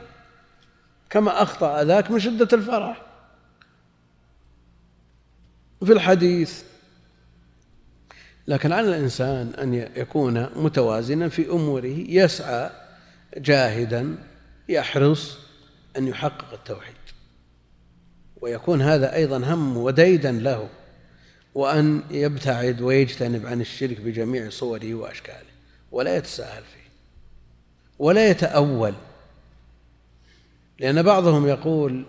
Speaker 1: كما أخطأ ذاك من شدة الفرح. في الحديث. لكن على الإنسان أن يكون متوازنا في أموره يسعى جاهدا يحرص أن يحقق التوحيد. ويكون هذا أيضا هم وديدا له وأن يبتعد ويجتنب عن الشرك بجميع صوره وأشكاله ولا يتساهل فيه ولا يتأول. لأن بعضهم يقول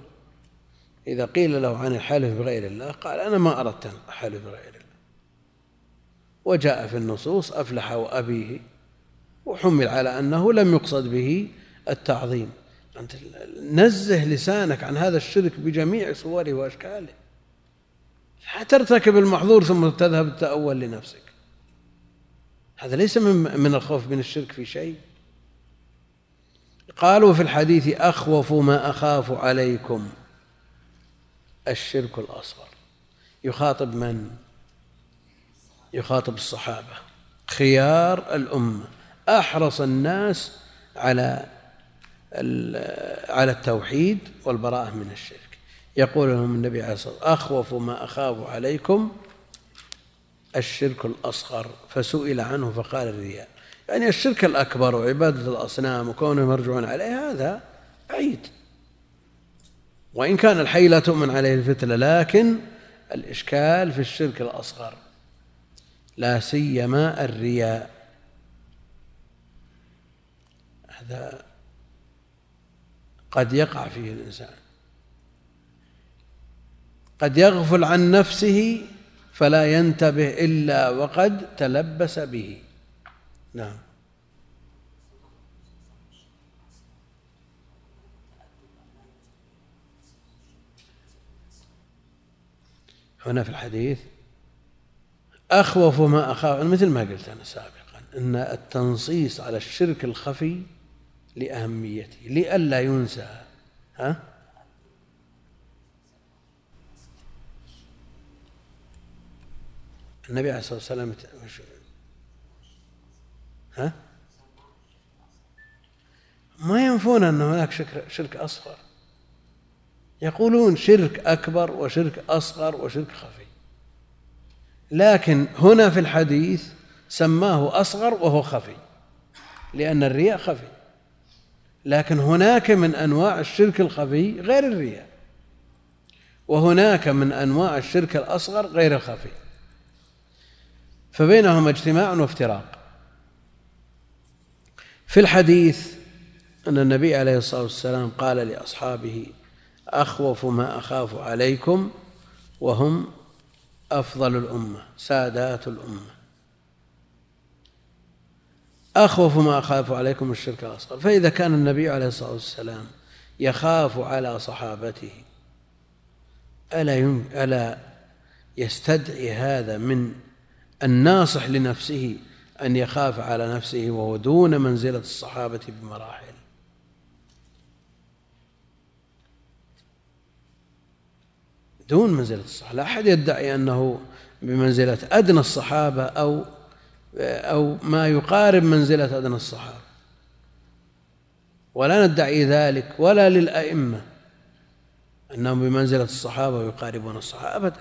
Speaker 1: إذا قيل له عن الحلف بغير الله قال أنا ما أردت أن أحلف بغير الله. وجاء في النصوص أفلح وأبيه وحمل على أنه لم يقصد به التعظيم. أنت نزه لسانك عن هذا الشرك بجميع صوره وأشكاله. لا ترتكب المحظور ثم تذهب التأول لنفسك. هذا ليس من من الخوف من الشرك في شيء. قالوا في الحديث أخوف ما أخاف عليكم. الشرك الأصغر. يخاطب من؟ يخاطب الصحابة. خيار الأمة. أحرص الناس على على التوحيد والبراءة من الشرك. يقول لهم النبي عليه الصلاة والسلام أخوف ما أخاف عليكم الشرك الأصغر. فسئل عنه فقال الرياء. يعني الشرك الأكبر وعبادة الأصنام وكونهم يرجعون عليه هذا بعيد وإن كان الحي لا تؤمن عليه الفتنة لكن الإشكال في الشرك الأصغر لا سيما الرياء. هذا قد يقع فيه الإنسان. قد يغفل عن نفسه فلا ينتبه إلا وقد تلبس به. نعم. هنا في الحديث أخوف ما أخاف مثل ما قلت أنا سابقا أن التنصيص على الشرك الخفي لأهميته لئلا ينسى. ها؟ النبي عليه الصلاة والسلام ها؟ ما ينفون أن هناك شرك, شرك أصغر. يقولون شرك أكبر وشرك أصغر وشرك خفي. لكن هنا في الحديث سماه أصغر وهو خفي لأن الرياء خفي. لكن هناك من أنواع الشرك الخفي غير الرياء وهناك من أنواع الشرك الأصغر غير الخفي. فبينهما اجتماع وافتراق. في الحديث أن النبي عليه الصلاة والسلام قال لأصحابه أخوف ما أخاف عليكم وهم أفضل الأمة سادات الأمة. أخوف ما أخاف عليكم الشرك الأصغر فإذا كان النبي عليه الصلاة والسلام يخاف على صحابته ألا ألا يستدعي هذا من الناصح لنفسه أن يخاف على نفسه وهو دون منزلة الصحابة بمراحل؟ دون منزلة الصحابة. لا أحد يدعي أنه بمنزلة أدنى الصحابة أو أو ما يقارب منزلة أدنى الصحابة. ولا ندعي ذلك ولا للأئمة أنهم بمنزلة الصحابة ويقاربون الصحابة أبدا.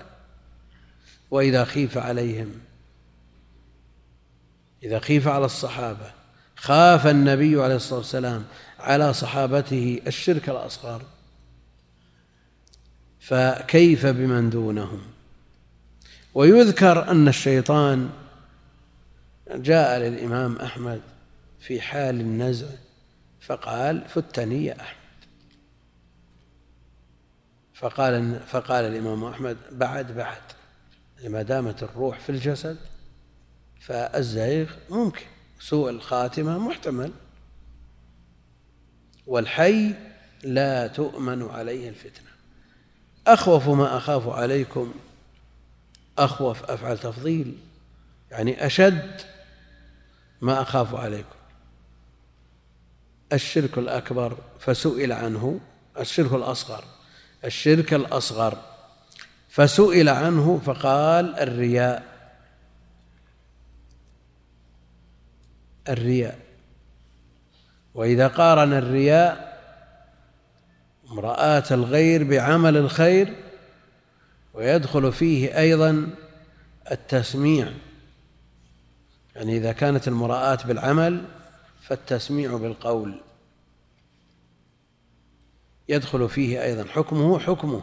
Speaker 1: وإذا خيف عليهم إذا خيف على الصحابة خاف النبي عليه الصلاة والسلام على صحابته الشرك الأصغر. فكيف بمن دونهم؟ ويذكر أن الشيطان جاء للإمام أحمد في حال النزع فقال فتني يا أحمد. فقال فقال الإمام أحمد بعد بعد ما دامت الروح في الجسد فالزيغ ممكن سوء الخاتمة محتمل. والحي لا تؤمن عليه الفتنة. أخوف ما أخاف عليكم أخوف أفعل تفضيل يعني أشد ما أخاف عليكم. الشرك الأكبر فسئل عنه الشرك الأصغر الشرك الأصغر فسئل عنه فقال الرياء الرياء. وإذا قارن الرياء امرأة الغير بعمل الخير ويدخل فيه أيضا التسميع. يعني إذا كانت المراءة بالعمل فالتسميع بالقول. يدخل فيه أيضا حكمه حكمه.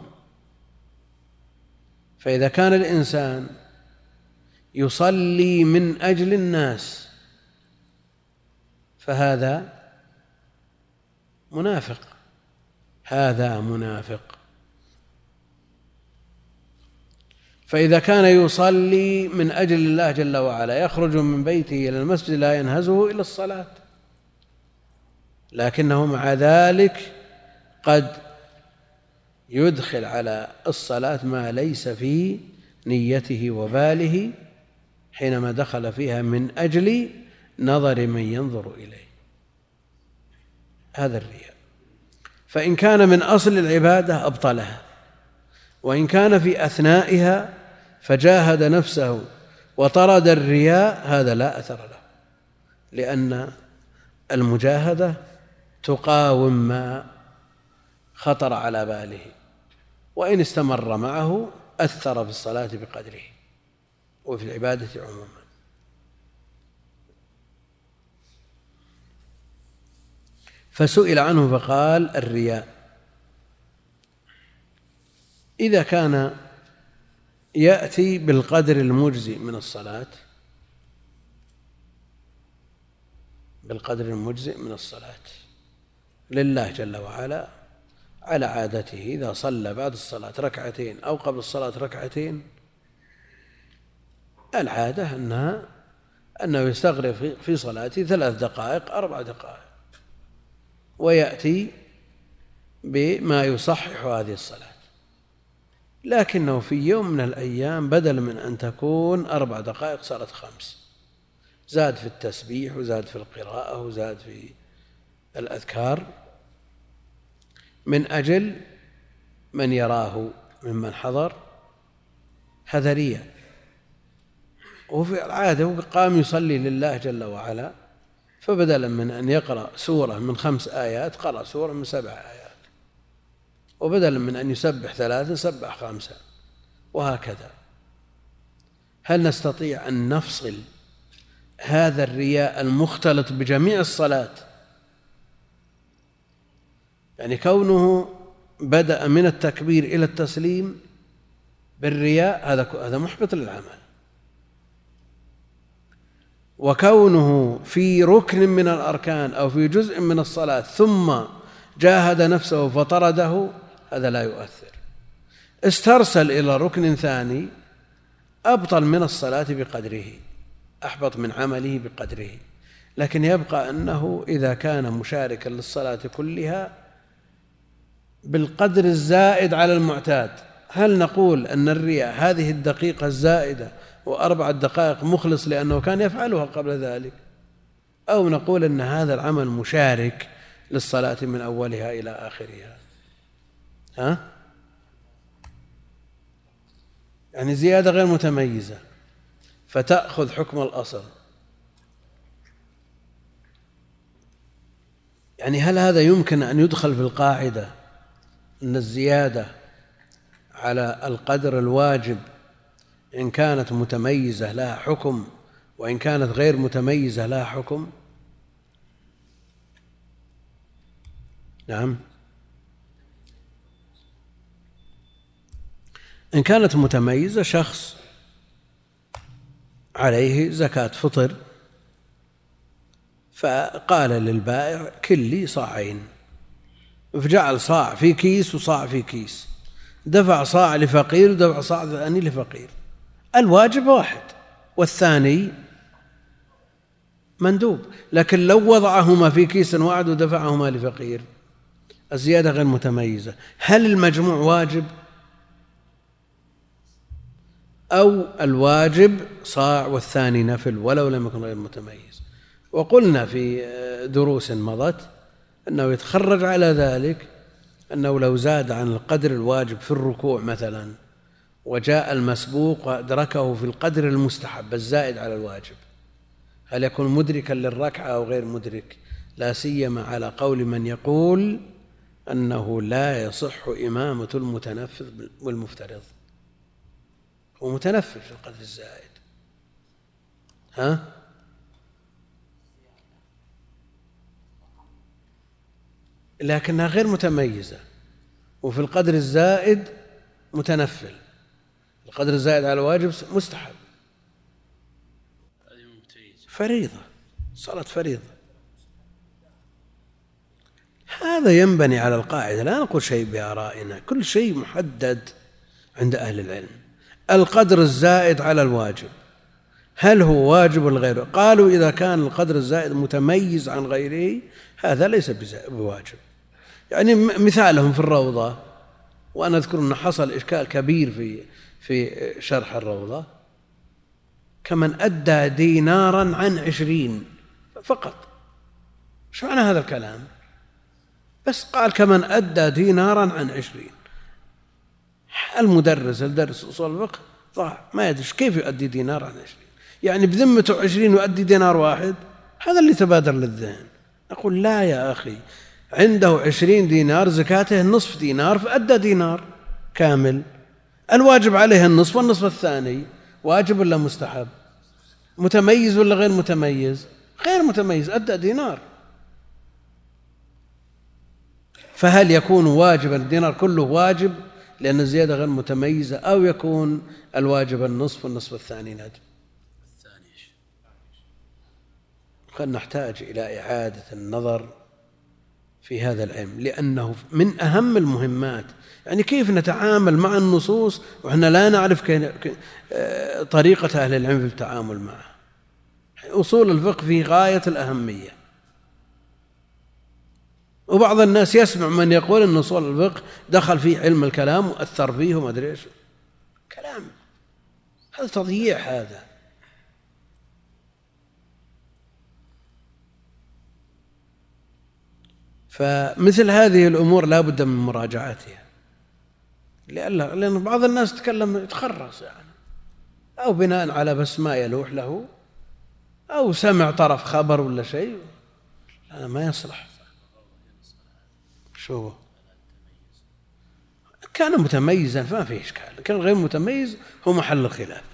Speaker 1: فإذا كان الإنسان يصلي من أجل الناس فهذا منافق. هذا منافق. فإذا كان يصلي من أجل الله جل وعلا يخرج من بيته إلى المسجد لا ينهزه إلا الصلاة. لكنه مع ذلك قد يدخل على الصلاة ما ليس في نيته وباله حينما دخل فيها من أجل نظر من ينظر إليه. هذا الرياء. فإن كان من أصل العبادة أبطلها وإن كان في أثنائها فجاهد نفسه وطرد الرياء هذا لا أثر له لأن المجاهدة تقاوم ما خطر على باله وإن استمر معه أثر في الصلاة بقدره وفي العبادة عموما. فسئل عنه فقال الرياء. إذا كان يأتي بالقدر المجزي من الصلاة بالقدر المجزئ من الصلاة لله جل وعلا على عادته إذا صلى بعد الصلاة ركعتين أو قبل الصلاة ركعتين العادة أنها أنه يستغرق في صلاته ثلاث دقائق أربع دقائق. ويأتي بما يصحح هذه الصلاة. لكنه في يوم من الأيام بدل من أن تكون أربع دقائق صارت خمس. زاد في التسبيح وزاد في القراءة وزاد في الأذكار من أجل من يراه ممن حضر هذرية وفي العادة قام يصلي لله جل وعلا. فبدلا من أن يقرأ سورة من خمس آيات قرأ سورة من سبع آيات. وبدلا من أن يسبح ثلاثا سبح خمسة. وهكذا. هل نستطيع أن نفصل هذا الرياء المختلط بجميع الصلاة؟ يعني كونه بدأ من التكبير إلى التسليم بالرياء هذا هذا محبط للعمل. وكونه في ركن من الأركان أو في جزء من الصلاة ثم جاهد نفسه فطرده هذا لا يؤثر. استرسل إلى ركن ثاني أبطل من الصلاة بقدره أحبط من عمله بقدره. لكن يبقى أنه إذا كان مشاركا للصلاة كلها بالقدر الزائد على المعتاد هل نقول أن الرياء هذه الدقيقة الزائدة وأربعة دقائق مخلص لأنه كان يفعلها قبل ذلك. أو نقول أن هذا العمل مشارك للصلاة من أولها إلى آخرها. ها؟ يعني زيادة غير متميزة. فتأخذ حكم الأصل. يعني هل هذا يمكن أن يدخل في القاعدة أن الزيادة على القدر الواجب إن كانت متميزة لها حكم وإن كانت غير متميزة لها حكم. نعم. إن كانت متميزة شخص عليه زكاة فطر فقال للبائع كل لي صاعين. فجعل صاع في كيس وصاع في كيس. دفع صاع لفقير ودفع صاع ثاني لفقير. الواجب واحد والثاني مندوب. لكن لو وضعهما في كيس واحد ودفعهما لفقير الزيادة غير متميزة. هل المجموع واجب؟ أو الواجب صاع والثاني نفل ولو لم يكن غير متميز. وقلنا في دروس مضت أنه يتخرج على ذلك أنه لو زاد عن القدر الواجب في الركوع مثلا وجاء المسبوق وأدركه في القدر المستحب الزائد على الواجب. هل يكون مدركا للركعة أو غير مدرك؟ لا سيما على قول من يقول أنه لا يصح إمامة المتنفذ والمفترض. هو متنفذ في القدر الزائد. ها؟ لكنها غير متميزة وفي القدر الزائد متنفل القدر الزائد على الواجب مستحب. فريضة صلاة فريضة. هذا ينبني على القاعدة لا نقول شيء بآرائنا كل شيء محدد عند أهل العلم. القدر الزائد على الواجب هل هو واجب ولا غيره؟ قالوا إذا كان القدر الزائد متميز عن غيره هذا ليس بواجب. يعني مثالهم في الروضة وأنا أذكر أن حصل إشكال كبير في في شرح الروضة. كمن أدى دينارا عن عشرين فقط. شو معنى هذا الكلام؟ بس قال كمن أدى دينارا عن عشرين. المدرس الدرس أصول الفقه ضاع ما يدري كيف يؤدي دينار عن عشرين. يعني بذمته عشرين يؤدي دينار واحد هذا اللي تبادر للذهن. أقول لا يا أخي عنده عشرين دينار زكاته نصف دينار فأدى دينار كامل. الواجب عليه النصف والنصف الثاني واجب ولا مستحب؟ متميز ولا غير متميز؟ غير متميز أدى دينار. فهل يكون واجبا الدينار كله واجب لأن الزيادة غير متميزة أو يكون الواجب النصف والنصف الثاني ندب قد نحتاج إلى إعادة النظر في هذا العلم لأنه من أهم المهمات يعني كيف نتعامل مع النصوص وإحنا لا نعرف آه، طريقة أهل العلم في التعامل معها أصول الفقه في غاية الأهمية. وبعض الناس يسمع من يقول أن أصول الفقه دخل فيه علم الكلام وأثر فيه وما أدري إيش. كلام. هذا تضييع هذا. فمثل هذه الأمور لا بد من مراجعتها. لأن بعض الناس تكلم يتخرص يعني. أو بناء على بس ما يلوح له. أو سمع طرف خبر ولا شيء. هذا ما يصلح. شو كان متميزا فما فيه إشكال. كان غير متميز هو محل الخلاف.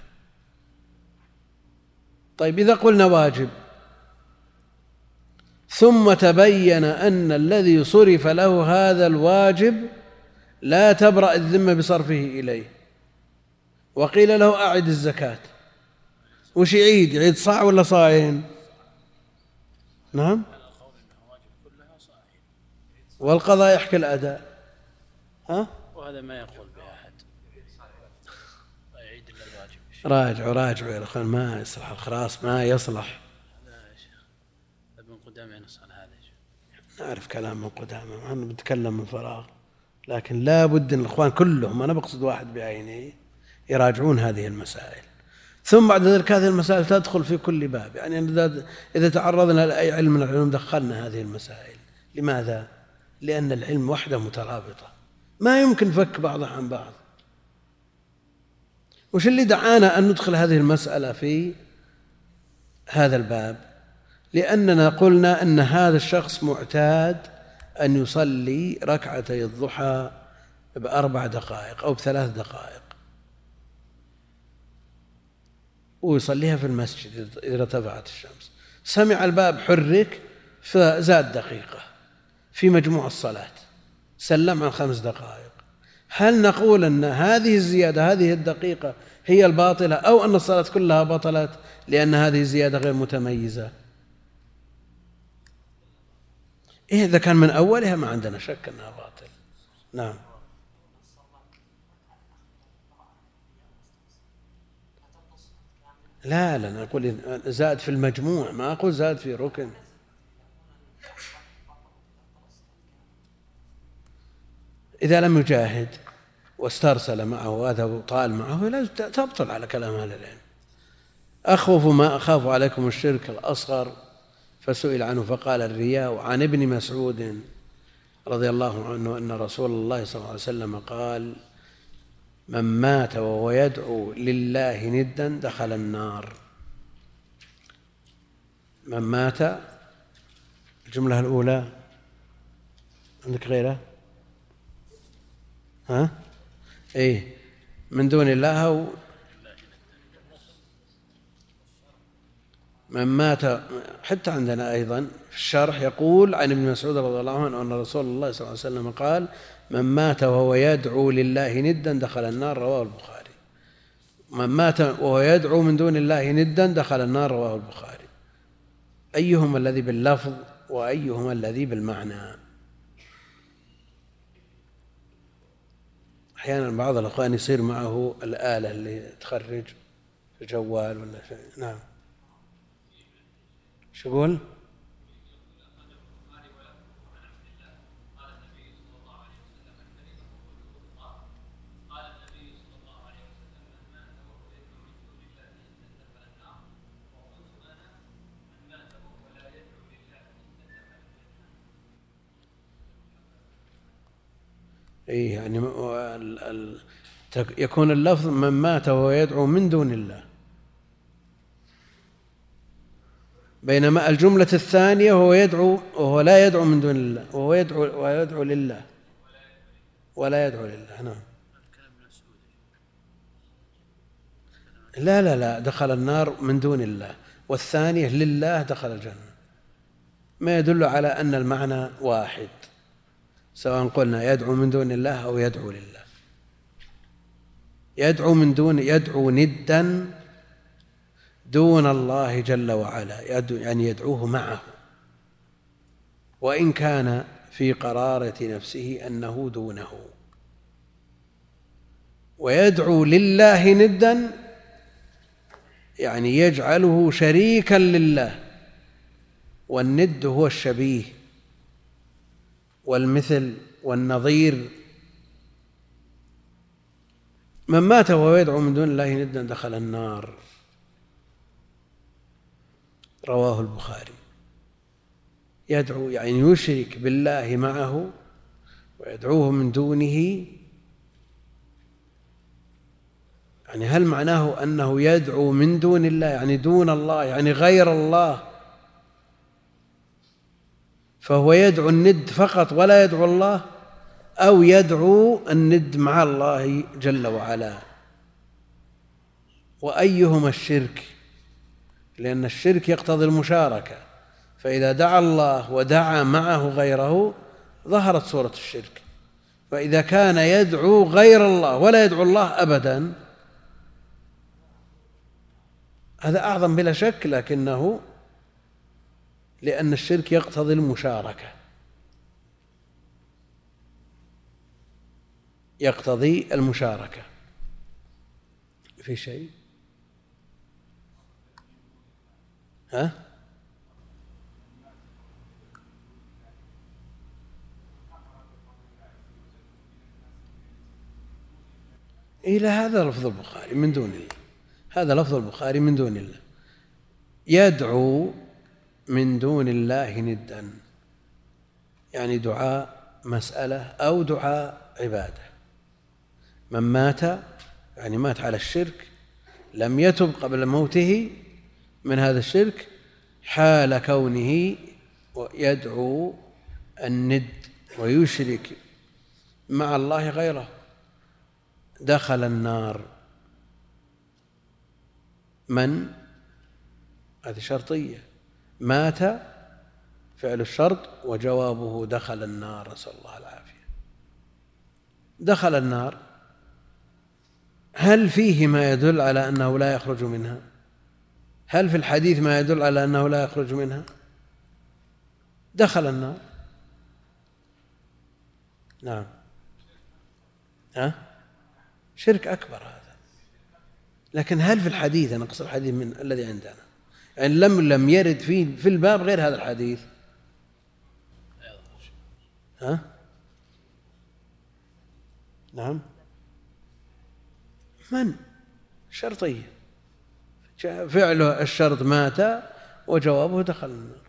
Speaker 1: طيب إذا قلنا واجب. ثم تبين أن الذي صرف له هذا الواجب لا تبرأ الذمة بصرفه إليه. وقيل له أعد الزكاة. وش يعيد؟ يعيد صاع ولا صاعين؟ نعم. والقضاء يحكي الأداء. ها؟
Speaker 2: وهذا ما يقول به أحد
Speaker 1: يعيد إلا الواجب. راجعوا راجعوا يا أخوان ما يصلح الخراص ما يصلح. لا يا شيخ.
Speaker 2: ابن قدامة ينصل هذا
Speaker 1: نعرف كلام من قدامة ما بنتكلم من فراغ. لكن لا بد إن الإخوان كلهم أنا بقصد واحد بعينه يراجعون هذه المسائل. ثم بعد ذلك هذه المسائل تدخل في كل باب. يعني إذا تعرضنا لأي علم من العلوم دخلنا هذه المسائل. لماذا؟ لأن العلم وحده مترابطة. ما يمكن فك بعضها عن بعض. وش اللي دعانا أن ندخل هذه المسألة في هذا الباب؟ لأننا قلنا أن هذا الشخص معتاد أن يصلي ركعتي الضحى بأربع دقائق أو بثلاث دقائق. ويصليها في المسجد إذا ارتفعت الشمس. سمع الباب حرك فزاد دقيقة في مجموع الصلاة. سلم عن خمس دقائق. هل نقول أن هذه الزيادة هذه الدقيقة هي الباطلة أو أن الصلاة كلها بطلت لأن هذه الزيادة غير متميزة. إيه إذا كان من أولها ما عندنا شك أنها باطل. نعم. لا لا أنا أقول زاد في المجموع ما أقول زاد في ركن. إذا لم يجاهد واسترسل معه وهذا طال معه لا تبطل على كلام أهل العلم. أخوف ما أخاف عليكم الشرك الأصغر. فسئل عنه فقال الرياء عن ابن مسعود رضي الله عنه أن رسول الله صلى الله عليه وسلم قال من مات وهو يدعو لله ندا دخل النار. من مات الجملة الأولى عندك غيره ها؟ إيه من دون الله أو من مات حتى عندنا أيضا في الشرح يقول عن ابن مسعود رضي الله عنه أن رسول الله صلى الله عليه وسلم قال من مات وهو يدعو لله ندا دخل النار رواه البخاري. من مات وهو يدعو من دون الله ندا دخل النار رواه البخاري. أيهما الذي باللفظ وأيهما الذي بالمعنى؟ أحيانا بعض الأخوان يصير معه الآلة اللي تخرج الجوال ولا شيء. نعم. شو يقول؟ اي يعني يكون اللفظ من مات وهو يدعو من دون الله بينما الجملة الثانية وهو يدعو وهو لا يدعو من دون الله وهو يدعو ويدعو لله. ولا يدعو لله نعم. لا لا لا دخل النار من دون الله. والثانية لله دخل الجنة. ما يدل على أن المعنى واحد سواء قلنا يدعو من دون الله أو يدعو لله. يدعو من دون يدعو ندا دون الله جل وعلا يعني يدعوه معه. وإن كان في قرارة نفسه أنه دونه. ويدعو لله ندا يعني يجعله شريكا لله. والند هو الشبيه والمثل والنظير. من مات وهو يدعو من دون الله ندا دخل النار. رواه البخاري. يدعو يعني يشرك بالله معه ويدعوه من دونه. يعني هل معناه أنه يدعو من دون الله؟ يعني دون الله يعني غير الله. فهو يدعو الند فقط ولا يدعو الله أو يدعو الند مع الله جل وعلا. وأيهما الشرك؟ لأن الشرك يقتضي المشاركة. فإذا دعا الله ودعا معه غيره ظهرت صورة الشرك. فإذا كان يدعو غير الله ولا يدعو الله أبدا هذا أعظم بلا شك لكنه لأن الشرك يقتضي المشاركة. يقتضي المشاركة. في شيء؟ ها؟ إلى هذا لفظ البخاري من دون الله. هذا لفظ البخاري من دون الله. يدعو من دون الله ندا. يعني دعاء مسألة أو دعاء عبادة. من مات يعني مات على الشرك لم يتب قبل موته من هذا الشرك حال كونه يدعو الند ويشرك مع الله غيره. دخل النار. من؟ هذه شرطية. مات فعل الشرط وجوابه دخل النار. نسأل الله العافية. دخل النار. هل فيه ما يدل على أنه لا يخرج منها؟ هل في الحديث ما يدل على أنه لا يخرج منها؟ دخل النار. نعم. ها؟ شرك أكبر هذا. لكن هل في الحديث أنا أقصد الحديث من الذي عندنا يعني لم لم يرد في في الباب غير هذا الحديث؟ ها؟ نعم. من؟ شرطية. فعله الشرط مات وجوابه دخل النار.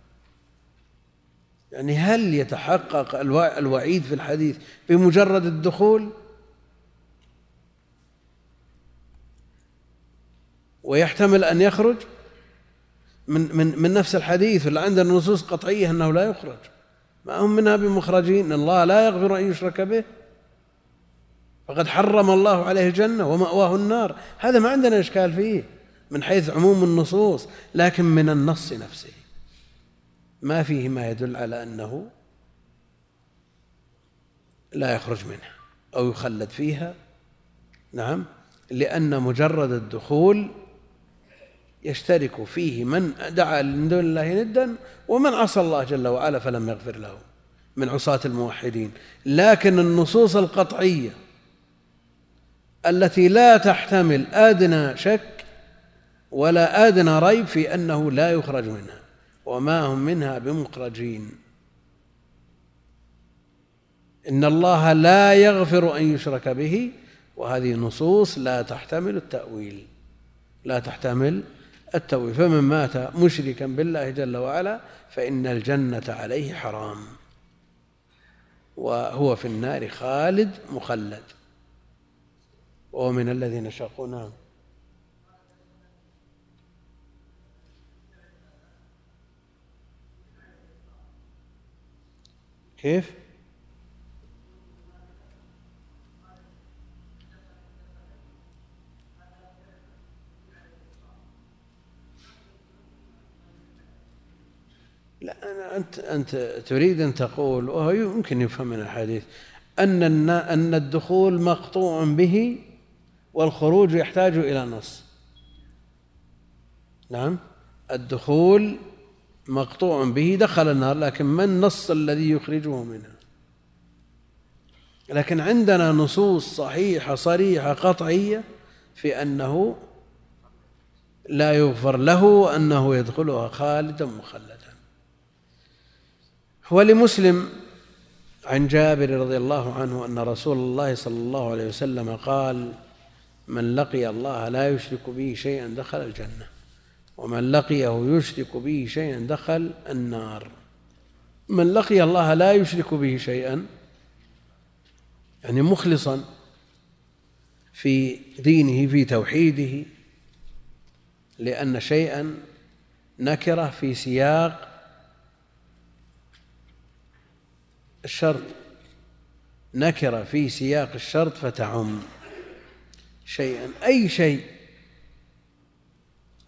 Speaker 1: يعني هل يتحقق الوعيد في الحديث بمجرد الدخول؟ ويحتمل أن يخرج؟ من من من نفس الحديث ولا عندنا نصوص قطعية أنه لا يخرج. ما هم منها بمخرجين؟ الله لا يغفر أن يشرك به. فقد حرم الله عليه الجنة ومأواه النار. هذا ما عندنا إشكال فيه. من حيث عموم النصوص لكن من النص نفسه. ما فيه ما يدل على أنه لا يخرج منها أو يخلد فيها. نعم لأن مجرد الدخول يشترك فيه من دعا من دون الله ندا ومن عصى الله جل وعلا فلم يغفر له من عصاة الموحدين. لكن النصوص القطعية التي لا تحتمل أدنى شك ولا أدنى ريب في أنه لا يخرج منها وما هم منها بمخرجين. إن الله لا يغفر أن يشرك به وهذه نصوص لا تحتمل التأويل لا تحتمل التأويل. فمن مات مشركا بالله جل وعلا فإن الجنة عليه حرام وهو في النار خالد مخلد. وهو من الذين شقوا نعم. كيف؟ لا أنا أنت أنت تريد أن تقول وهو يمكن يفهم من الحديث أن أن الدخول مقطوع به والخروج يحتاج إلى نص نعم الدخول مقطوع به دخل النار لكن ما النص الذي يخرجه منها؟ لكن عندنا نصوص صحيحة صريحة قطعية في أنه لا يغفر له أنه يدخلها خالدا مخلدا. ولمسلم عن جابر رضي الله عنه أن رسول الله صلى الله عليه وسلم قال من لقي الله لا يشرك به شيئا دخل الجنة. ومن لقيه يشرك به شيئا دخل النار. من لقي الله لا يشرك به شيئا يعني مخلصا في دينه في توحيده لأن شيئا نكرة في سياق الشرط. نكرة في سياق الشرط فتعم. شيئا أي شيء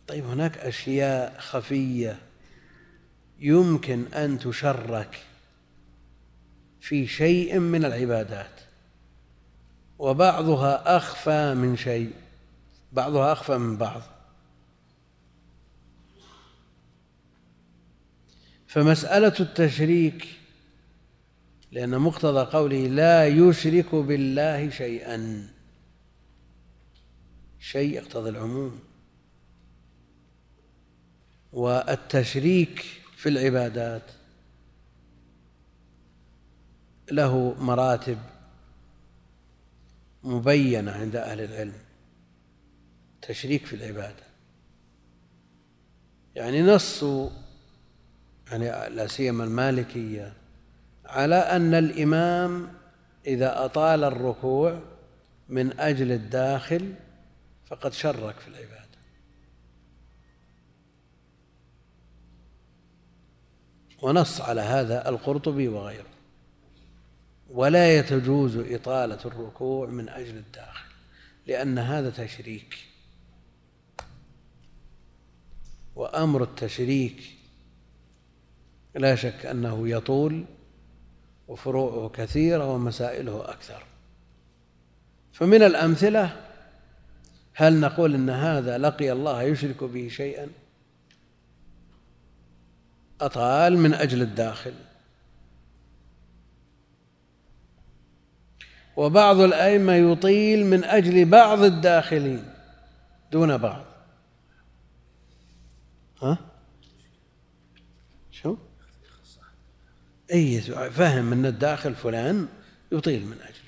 Speaker 1: طيب هناك أشياء خفية يمكن أن تشرك في شيء من العبادات وبعضها أخفى من شيء بعضها أخفى من بعض. فمسألة التشريك لأن مقتضى قوله لا يشرك بالله شيئا شيء يقتضي العموم. والتشريك في العبادات. له مراتب مبينة عند أهل العلم. تشريك في العبادة. يعني نص يعني لا سيما المالكية على أن الإمام إذا أطال الركوع من أجل الداخل فقد شرك في العبادة. ونص على هذا القرطبي وغيره. ولا يتجوز إطالة الركوع من أجل الداخل لأن هذا تشريك. وأمر التشريك لا شك أنه يطول وفروعه كثيرة ومسائله أكثر. فمن الأمثلة هل نقول إن هذا لقي الله يشرك به شيئا؟ أطال من أجل الداخل. وبعض الأئمة يطيل من أجل بعض الداخلين دون بعض. ها؟ شو؟ أي فهم أن الداخل فلان يطيل من أجله.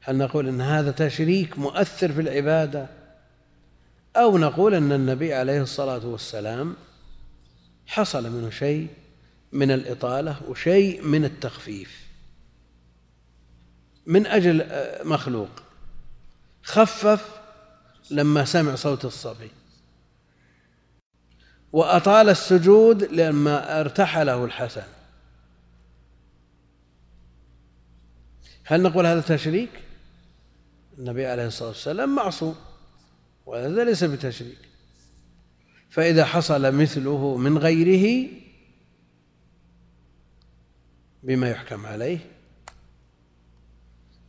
Speaker 1: هل نقول أن هذا تشريك مؤثر في العبادة؟ أو نقول أن النبي عليه الصلاة والسلام حصل منه شيء من الإطالة وشيء من التخفيف. من أجل آه، مخلوق. خفف لما سمع صوت الصبي. وأطال السجود لما ارتحله الحسن. هل نقول هذا تشريك؟ النبي عليه الصلاة والسلام معصوم. وهذا ليس بتشريك. فإذا حصل مثله من غيره بما يحكم عليه.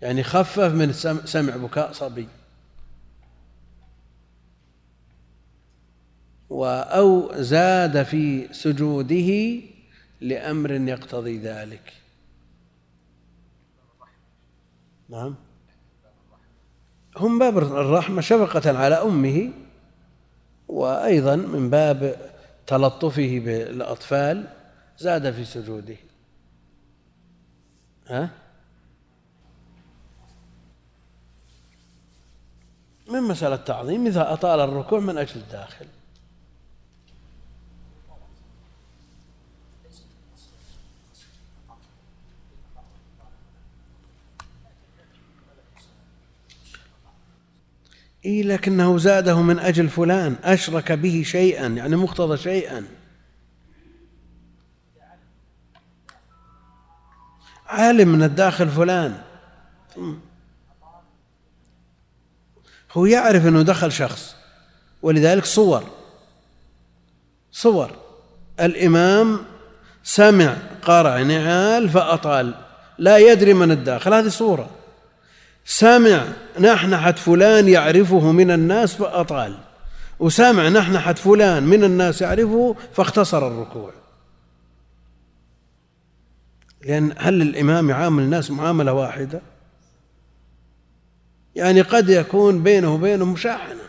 Speaker 1: يعني خفف من سمع بكاء صبي. أو زاد في سجوده لأمر يقتضي ذلك. نعم. هم باب الرحمة شفقة على أمه وأيضا من باب تلطفه بالأطفال زاد في سجوده. ها؟ من مسألة تعظيم إذا أطال الركوع من أجل الداخل. إيه لكنه زاده من أجل فلان أشرك به شيئا يعني مقتضى شيئا. عالم من الداخل فلان. هو يعرف أنه دخل شخص ولذلك صور. صور. الإمام سمع قرع نعال فأطال. لا يدري من الداخل. هذه صورة. سمع نحنحة فلان يعرفه من الناس فأطال. وسمع نحنحة فلان من الناس يعرفه فاختصر الركوع. لأن هل الإمام يعامل الناس معاملة واحدة؟ يعني قد يكون بينه وبينهم مشاحنة.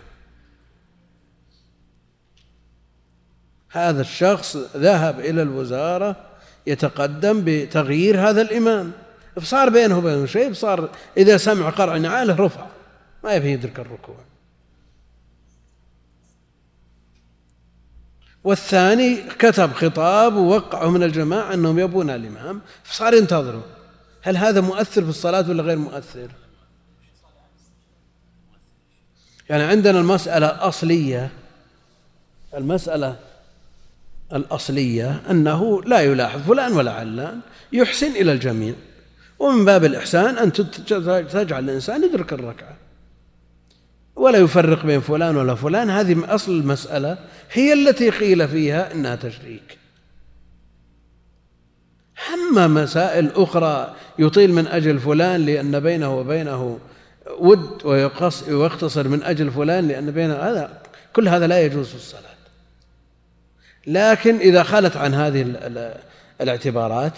Speaker 1: هذا الشخص ذهب إلى الوزارة يتقدم بتغيير هذا الإمام. فصار بينه وبينه شيء صار إذا سمع قرع نعاله رفع. ما يبي يدرك الركوع. والثاني كتب خطاب ووقعه من الجماعة أنهم يبون الإمام. فصار ينتظروا. هل هذا مؤثر في الصلاة ولا غير مؤثر؟ يعني عندنا المسألة أصلية المسألة الأصلية أنه لا يلاحظ فلان ولا علان يحسن إلى الجميع. ومن باب الإحسان أن تجعل الإنسان يدرك الركعة. ولا يفرق بين فلان ولا فلان هذه أصل المسألة هي التي قيل فيها إنها تشريك. أما مسائل أخرى يطيل من أجل فلان لأن بينه وبينه ود ويقتصر من أجل فلان لأن بينه هذا كل هذا لا يجوز في الصلاة. لكن إذا خلت عن هذه الاعتبارات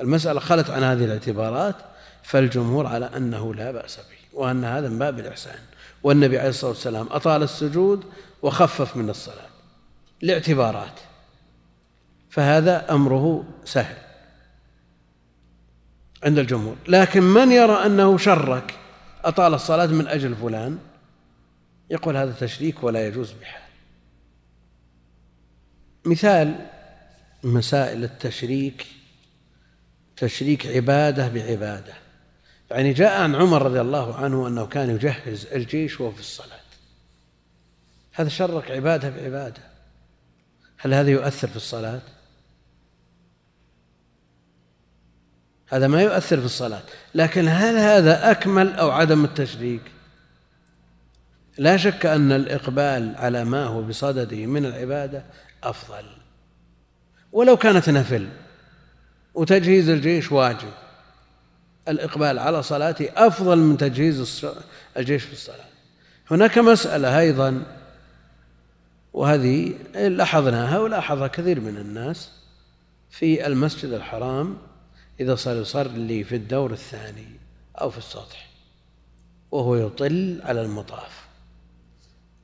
Speaker 1: المسألة خلت عن هذه الاعتبارات فالجمهور على أنه لا بأس به وأن هذا من باب الإحسان. والنبي عليه الصلاة والسلام أطال السجود وخفف من الصلاة لاعتبارات. فهذا أمره سهل عند الجمهور. لكن من يرى أنه شرك أطال الصلاة من أجل فلان يقول هذا تشريك ولا يجوز بحال. مثال مسائل التشريك تشريك عبادة بعبادة. يعني جاء عن عمر رضي الله عنه أنه كان يجهز الجيش وهو في الصلاة. هذا شرك عبادة بعبادة. هل هذا يؤثر في الصلاة؟ هذا ما يؤثر في الصلاة. لكن هل هذا أكمل أو عدم التشريك؟ لا شك أن الإقبال على ما هو بصدده من العبادة أفضل. ولو كانت نفل وتجهيز الجيش واجب. الإقبال على صلاته أفضل من تجهيز الجيش في الصلاة. هناك مسألة أيضا وهذه لاحظناها ولاحظها كثير من الناس في المسجد الحرام إذا صار يصلي في الدور الثاني أو في السطح وهو يطل على المطاف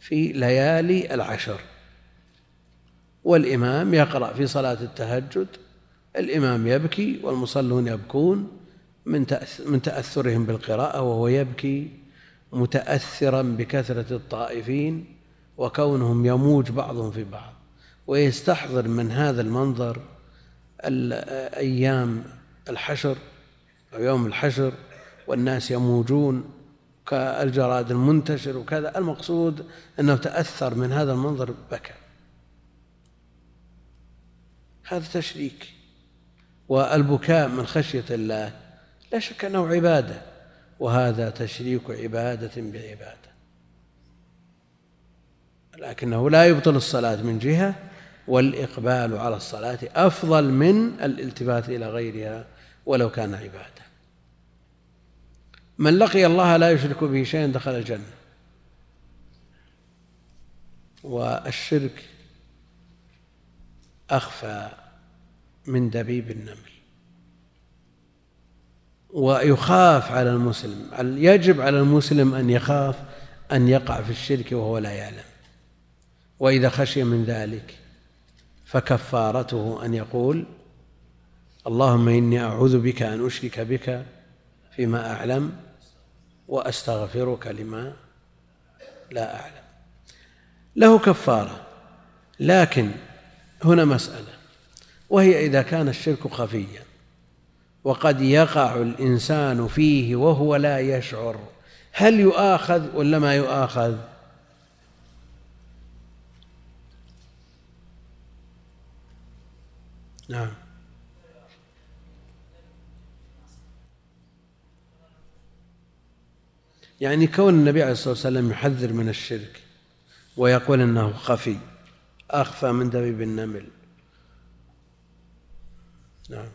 Speaker 1: في ليالي العشر. والإمام يقرأ في صلاة التهجد الإمام يبكي والمصلون يبكون من من تأثرهم بالقراءة وهو يبكي متأثرا بكثرة الطائفين وكونهم يموج بعضهم في بعض ويستحضر من هذا المنظر أيام الحشر أو يوم الحشر والناس يموجون كالجراد المنتشر وكذا المقصود أنه تأثر من هذا المنظر بكى. هذا تشريك والبكاء من خشية الله. لا شك أنه عبادة وهذا تشريك عبادة بعبادة. لكنه لا يبطل الصلاة من جهة والإقبال على الصلاة أفضل من الالتفات إلى غيرها ولو كان عبادة. من لقي الله لا يشرك به شيئا دخل الجنة. والشرك أخفى من دبيب النمل. ويخاف على المسلم يجب على المسلم أن يخاف أن يقع في الشرك وهو لا يعلم. وإذا خشي من ذلك فكفارته أن يقول اللهم إني أعوذ بك أن أشرك بك فيما أعلم وأستغفرك لما لا أعلم. له كفارة لكن هنا مسألة. وهي إذا كان الشرك خفيا. وقد يقع الإنسان فيه وهو لا يشعر. هل يؤاخذ ولا ما يؤاخذ؟ نعم. يعني كون النبي عليه الصلاة والسلام يحذر من الشرك ويقول أنه خفي أخفى من دبيب النمل. نعم.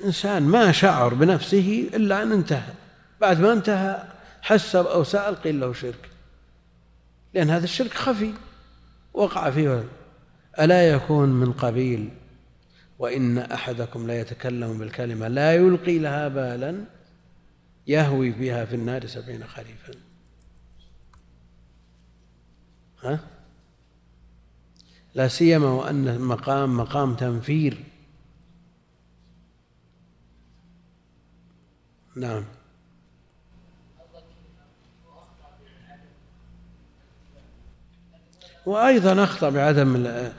Speaker 1: الإنسان ما شعر بنفسه إلا أن انتهى. بعد ما انتهى حسب أو سأل قيل له شرك. لأن هذا الشرك خفي. وقع فيه ألا يكون من قبيل؟ وإن أحدكم لا يتكلم بالكلمة لا يلقي لها بالا يهوي بها في النار سبعين خريفا. ها؟ لا سيما وأن المقام مقام تنفير. نعم. وأيضا أخطأ بعدم آه،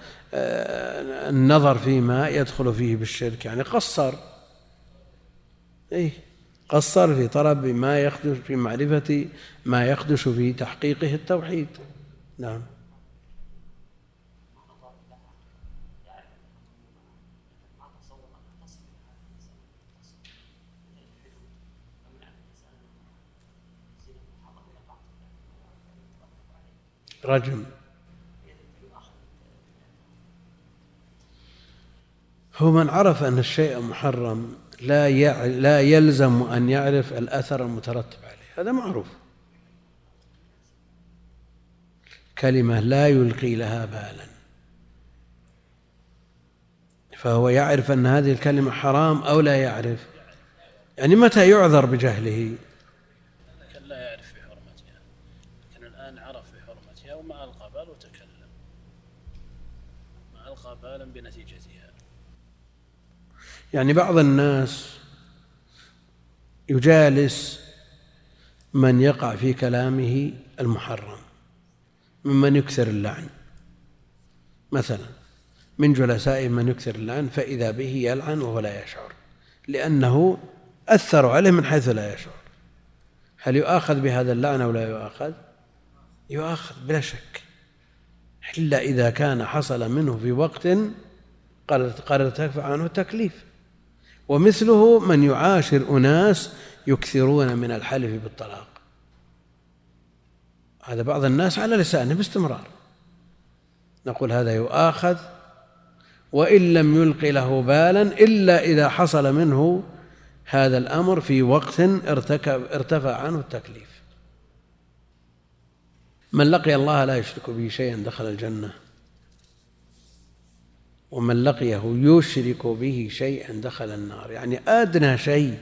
Speaker 1: النظر فيما يدخل فيه بالشرك. يعني قصر. إيه. قصر في طلب ما يخدش في معرفة ما يخدش في تحقيقه التوحيد. نعم. رجم. هو من عرف أن الشيء محرم لا لا يلزم أن يعرف الأثر المترتب عليه. هذا معروف. كلمة لا يلقي لها بالا. فهو يعرف أن هذه الكلمة حرام أو لا يعرف. يعني متى يعذر بجهله
Speaker 2: لا يعرف بحرمتها لكن الآن عرف بحرمتها وما ألقى بال وتكلم ما ألقى بالا بنتيجتها
Speaker 1: يعني بعض الناس يجالس من يقع في كلامه المحرم ممن يكثر اللعن. مثلا من جلسائه من يكثر اللعن فإذا به يلعن وهو لا يشعر لأنه أثروا عليه من حيث لا يشعر. هل يؤاخذ بهذا اللعن أو لا يؤاخذ؟ يؤاخذ بلا شك. إلا إذا كان حصل منه في وقت قد ارتفع عنه التكليف. ومثله من يعاشر أناس يكثرون من الحلف بالطلاق. هذا بعض الناس على لسانه باستمرار. نقول هذا يؤاخذ وإن لم يلق له بالا إلا إذا حصل منه هذا الأمر في وقت ارتكب ارتفع عنه التكليف. من لقي الله لا يشرك به شيئا دخل الجنة. ومن لقيه يشرك به شيئا دخل النار. يعني أدنى شيء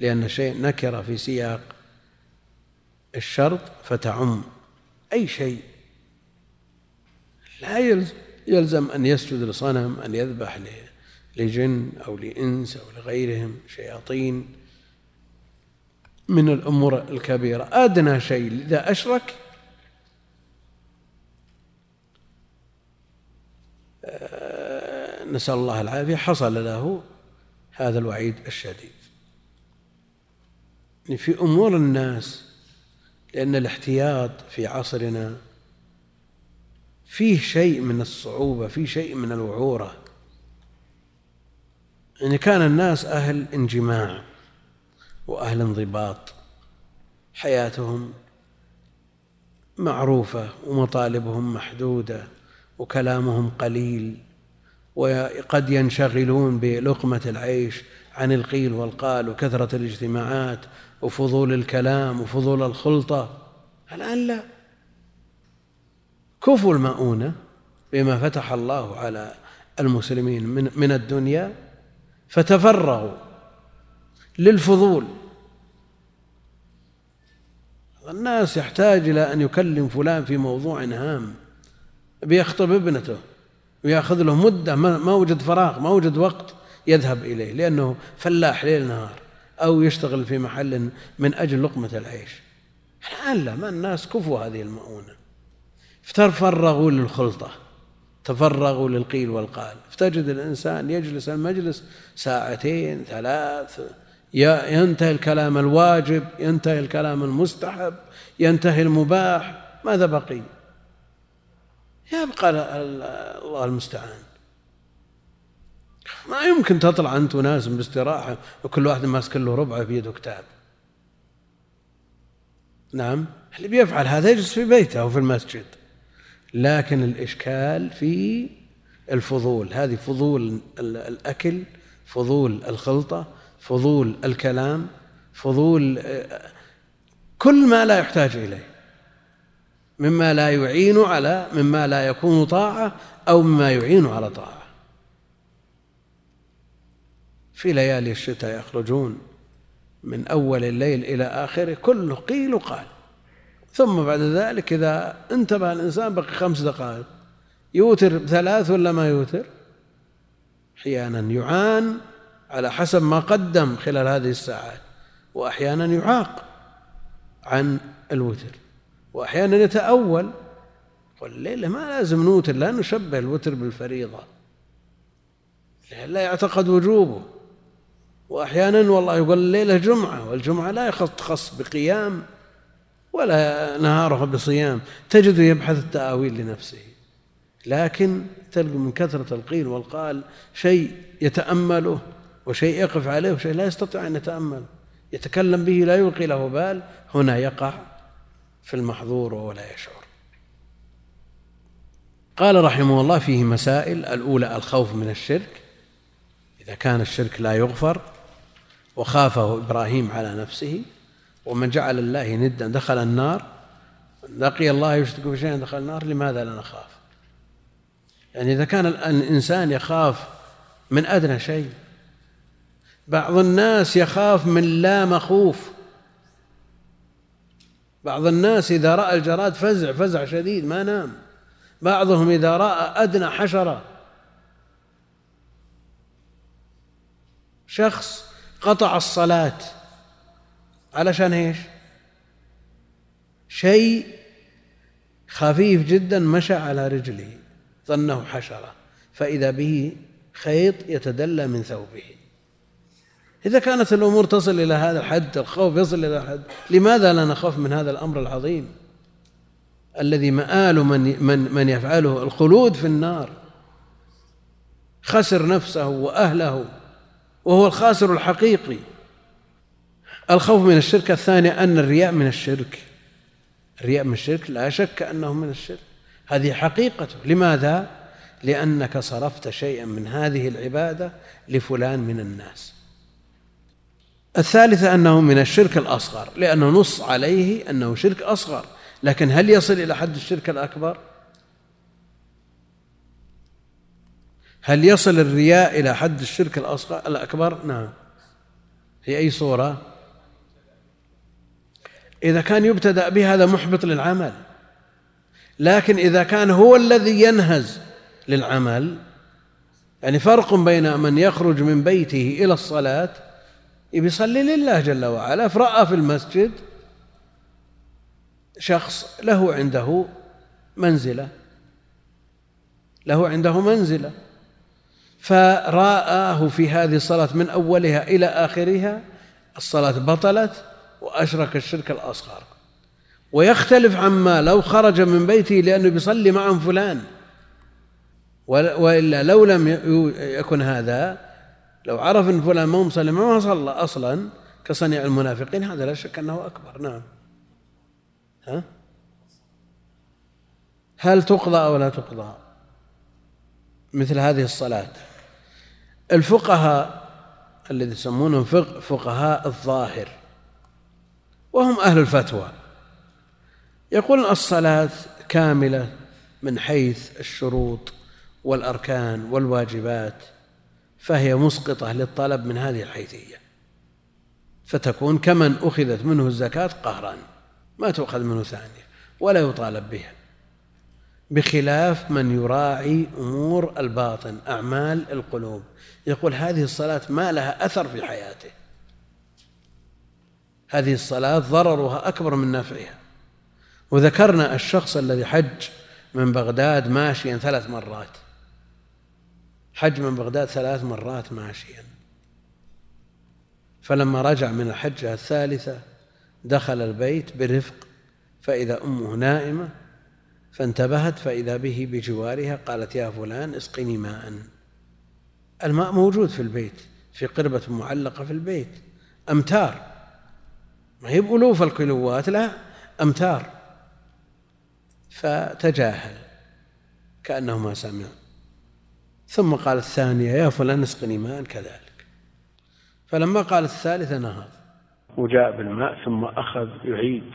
Speaker 1: لأن شيء نكر في سياق الشرط فتعم. أي شيء. لا يلزم أن يسجد لصنم أن يذبح لجن أو لإنس أو لغيرهم شياطين. من الأمور الكبيرة. أدنى شيء. إذا أشرك نسأل الله العافية. حصل له هذا الوعيد الشديد. يعني في أمور الناس لأن الاحتياط في عصرنا فيه شيء من الصعوبة فيه شيء من الوعورة. يعني كان الناس أهل انجماع وأهل انضباط. حياتهم معروفة ومطالبهم محدودة وكلامهم قليل. وقد ينشغلون بلقمة العيش عن القيل والقال وكثرة الاجتماعات وفضول الكلام وفضول الخلطة. الآن لا. كفوا المؤونة بما فتح الله على المسلمين من من الدنيا فتفرغوا للفضول. الناس يحتاج إلى أن يكلم فلان في موضوع هام بيخطب ابنته. ويأخذ له مدة ما وجد فراغ ما وجد وقت يذهب إليه لأنه فلاح ليل نهار أو يشتغل في محل من أجل لقمة العيش. الآن لا ما الناس كفوا هذه المؤونة. فتفرغوا للخلطة تفرغوا للقيل والقال. فتجد الإنسان يجلس المجلس ساعتين ثلاث ينتهي الكلام الواجب ينتهي الكلام المستحب ينتهي المباح. ماذا بقي؟ يبقى الله المستعان. ما يمكن تطلع أنت وناس باستراحة وكل واحد ماسك له ربعه في يده كتاب. نعم؟ اللي بيفعل هذا يجلس في بيته أو في المسجد. لكن الإشكال في الفضول. هذه فضول الأكل فضول الخلطة فضول الكلام فضول كل ما لا يحتاج إليه. مما لا يعين على مما لا يكون طاعة أو مما يعين على طاعة. في ليالي الشتاء يخرجون من أول الليل إلى آخره كله قيل وقال ثم بعد ذلك إذا انتبه الإنسان بقي خمس دقائق يوتر بثلاث ولا ما يوتر؟ أحيانا يعان على حسب ما قدم خلال هذه الساعات وأحيانا يعاق عن الوتر. وأحيانا يتأول. يقول الليلة ما لازم نوتر لا نشبه الوتر بالفريضة. لا يعتقد وجوبه. وأحيانا والله يقول الليلة جمعة والجمعة لا يخص بقيام ولا نهاره بصيام. تجده يبحث التأويل لنفسه. لكن تلقى من كثرة القيل والقال شيء يتأمله وشيء يقف عليه وشيء لا يستطيع أن يتأمل يتكلم به لا يلقي له بال. هنا يقع في المحظور ولا يشعر. قال رحمه الله فيه مسائل الأولى الخوف من الشرك إذا كان الشرك لا يغفر وخافه إبراهيم على نفسه ومن جعل الله ندا دخل النار لقي الله يشرك بشيء دخل النار لماذا لا نخاف؟ يعني إذا كان الإنسان يخاف من أدنى شيء بعض الناس يخاف من لا مخوف بعض الناس إذا رأى الجراد فزع فزع شديد ما نام. بعضهم إذا رأى أدنى حشرة. شخص قطع الصلاة. علشان إيش؟ شيء خفيف جدا مشى على رجله ظنه حشرة. فإذا به خيط يتدلى من ثوبه. إذا كانت الأمور تصل إلى هذا الحد الخوف يصل إلى الحد لماذا لا نخاف من هذا الأمر العظيم الذي مآل من من من يفعله؟ الخلود في النار. خسر نفسه وأهله وهو الخاسر الحقيقي. الخوف من الشرك الثاني أن الرياء من الشرك. الرياء من الشرك لا شك أنه من الشرك. هذه حقيقته لماذا؟ لأنك صرفت شيئا من هذه العبادة لفلان من الناس. الثالثة أنه من الشرك الأصغر لأنه نص عليه أنه شرك أصغر لكن هل يصل إلى حد الشرك الأكبر؟ هل يصل الرياء إلى حد الشرك الأصغر الأكبر؟ نعم في أي صورة؟ إذا كان يبتدأ به هذا محبط للعمل لكن إذا كان هو الذي ينهز للعمل يعني فرق بين من يخرج من بيته إلى الصلاة يصلي لله جل وعلا. فرأى في المسجد شخص له عنده منزلة. له عنده منزلة. فرآه في هذه الصلاة من أولها إلى آخرها. الصلاة بطلت وأشرك الشرك الأصغر. ويختلف عما لو خرج من بيته لأنه بيصلي مع فلان. وإلا لو لم يكن هذا لو عرف أن فلان ما مصلي ما صلى أصلا كصنيع المنافقين هذا لا شك أنه أكبر. نعم. ها؟ هل تقضى أو لا تقضى مثل هذه الصلاة؟ الفقهاء الذي يسمونهم فقهاء الظاهر وهم أهل الفتوى. يقولون الصلاة كاملة من حيث الشروط والأركان والواجبات. فهي مسقطة للطلب من هذه الحيثية. فتكون كمن أخذت منه الزكاة قهرا ما تؤخذ منه ثانية ولا يطالب بها. بخلاف من يراعي أمور الباطن أعمال القلوب. يقول هذه الصلاة ما لها أثر في حياته. هذه الصلاة ضررها أكبر من نفعها. وذكرنا الشخص الذي حج من بغداد ماشيا ثلاث مرات. حج من بغداد ثلاث مرات ماشيا. فلما رجع من الحجة الثالثة دخل البيت برفق فإذا أمه نائمة فانتبهت فإذا به بجوارها قالت يا فلان اسقني ماء. الماء موجود في البيت في قربة معلقة في البيت. أمتار. ما هي بألوف الكيلوات لا أمتار. فتجاهل. كأنه ما سمع ثم قال الثانية يا فلان اسقني ماء كذلك. فلما قال الثالثة نهض.
Speaker 3: وجاء بالماء ثم أخذ يعيد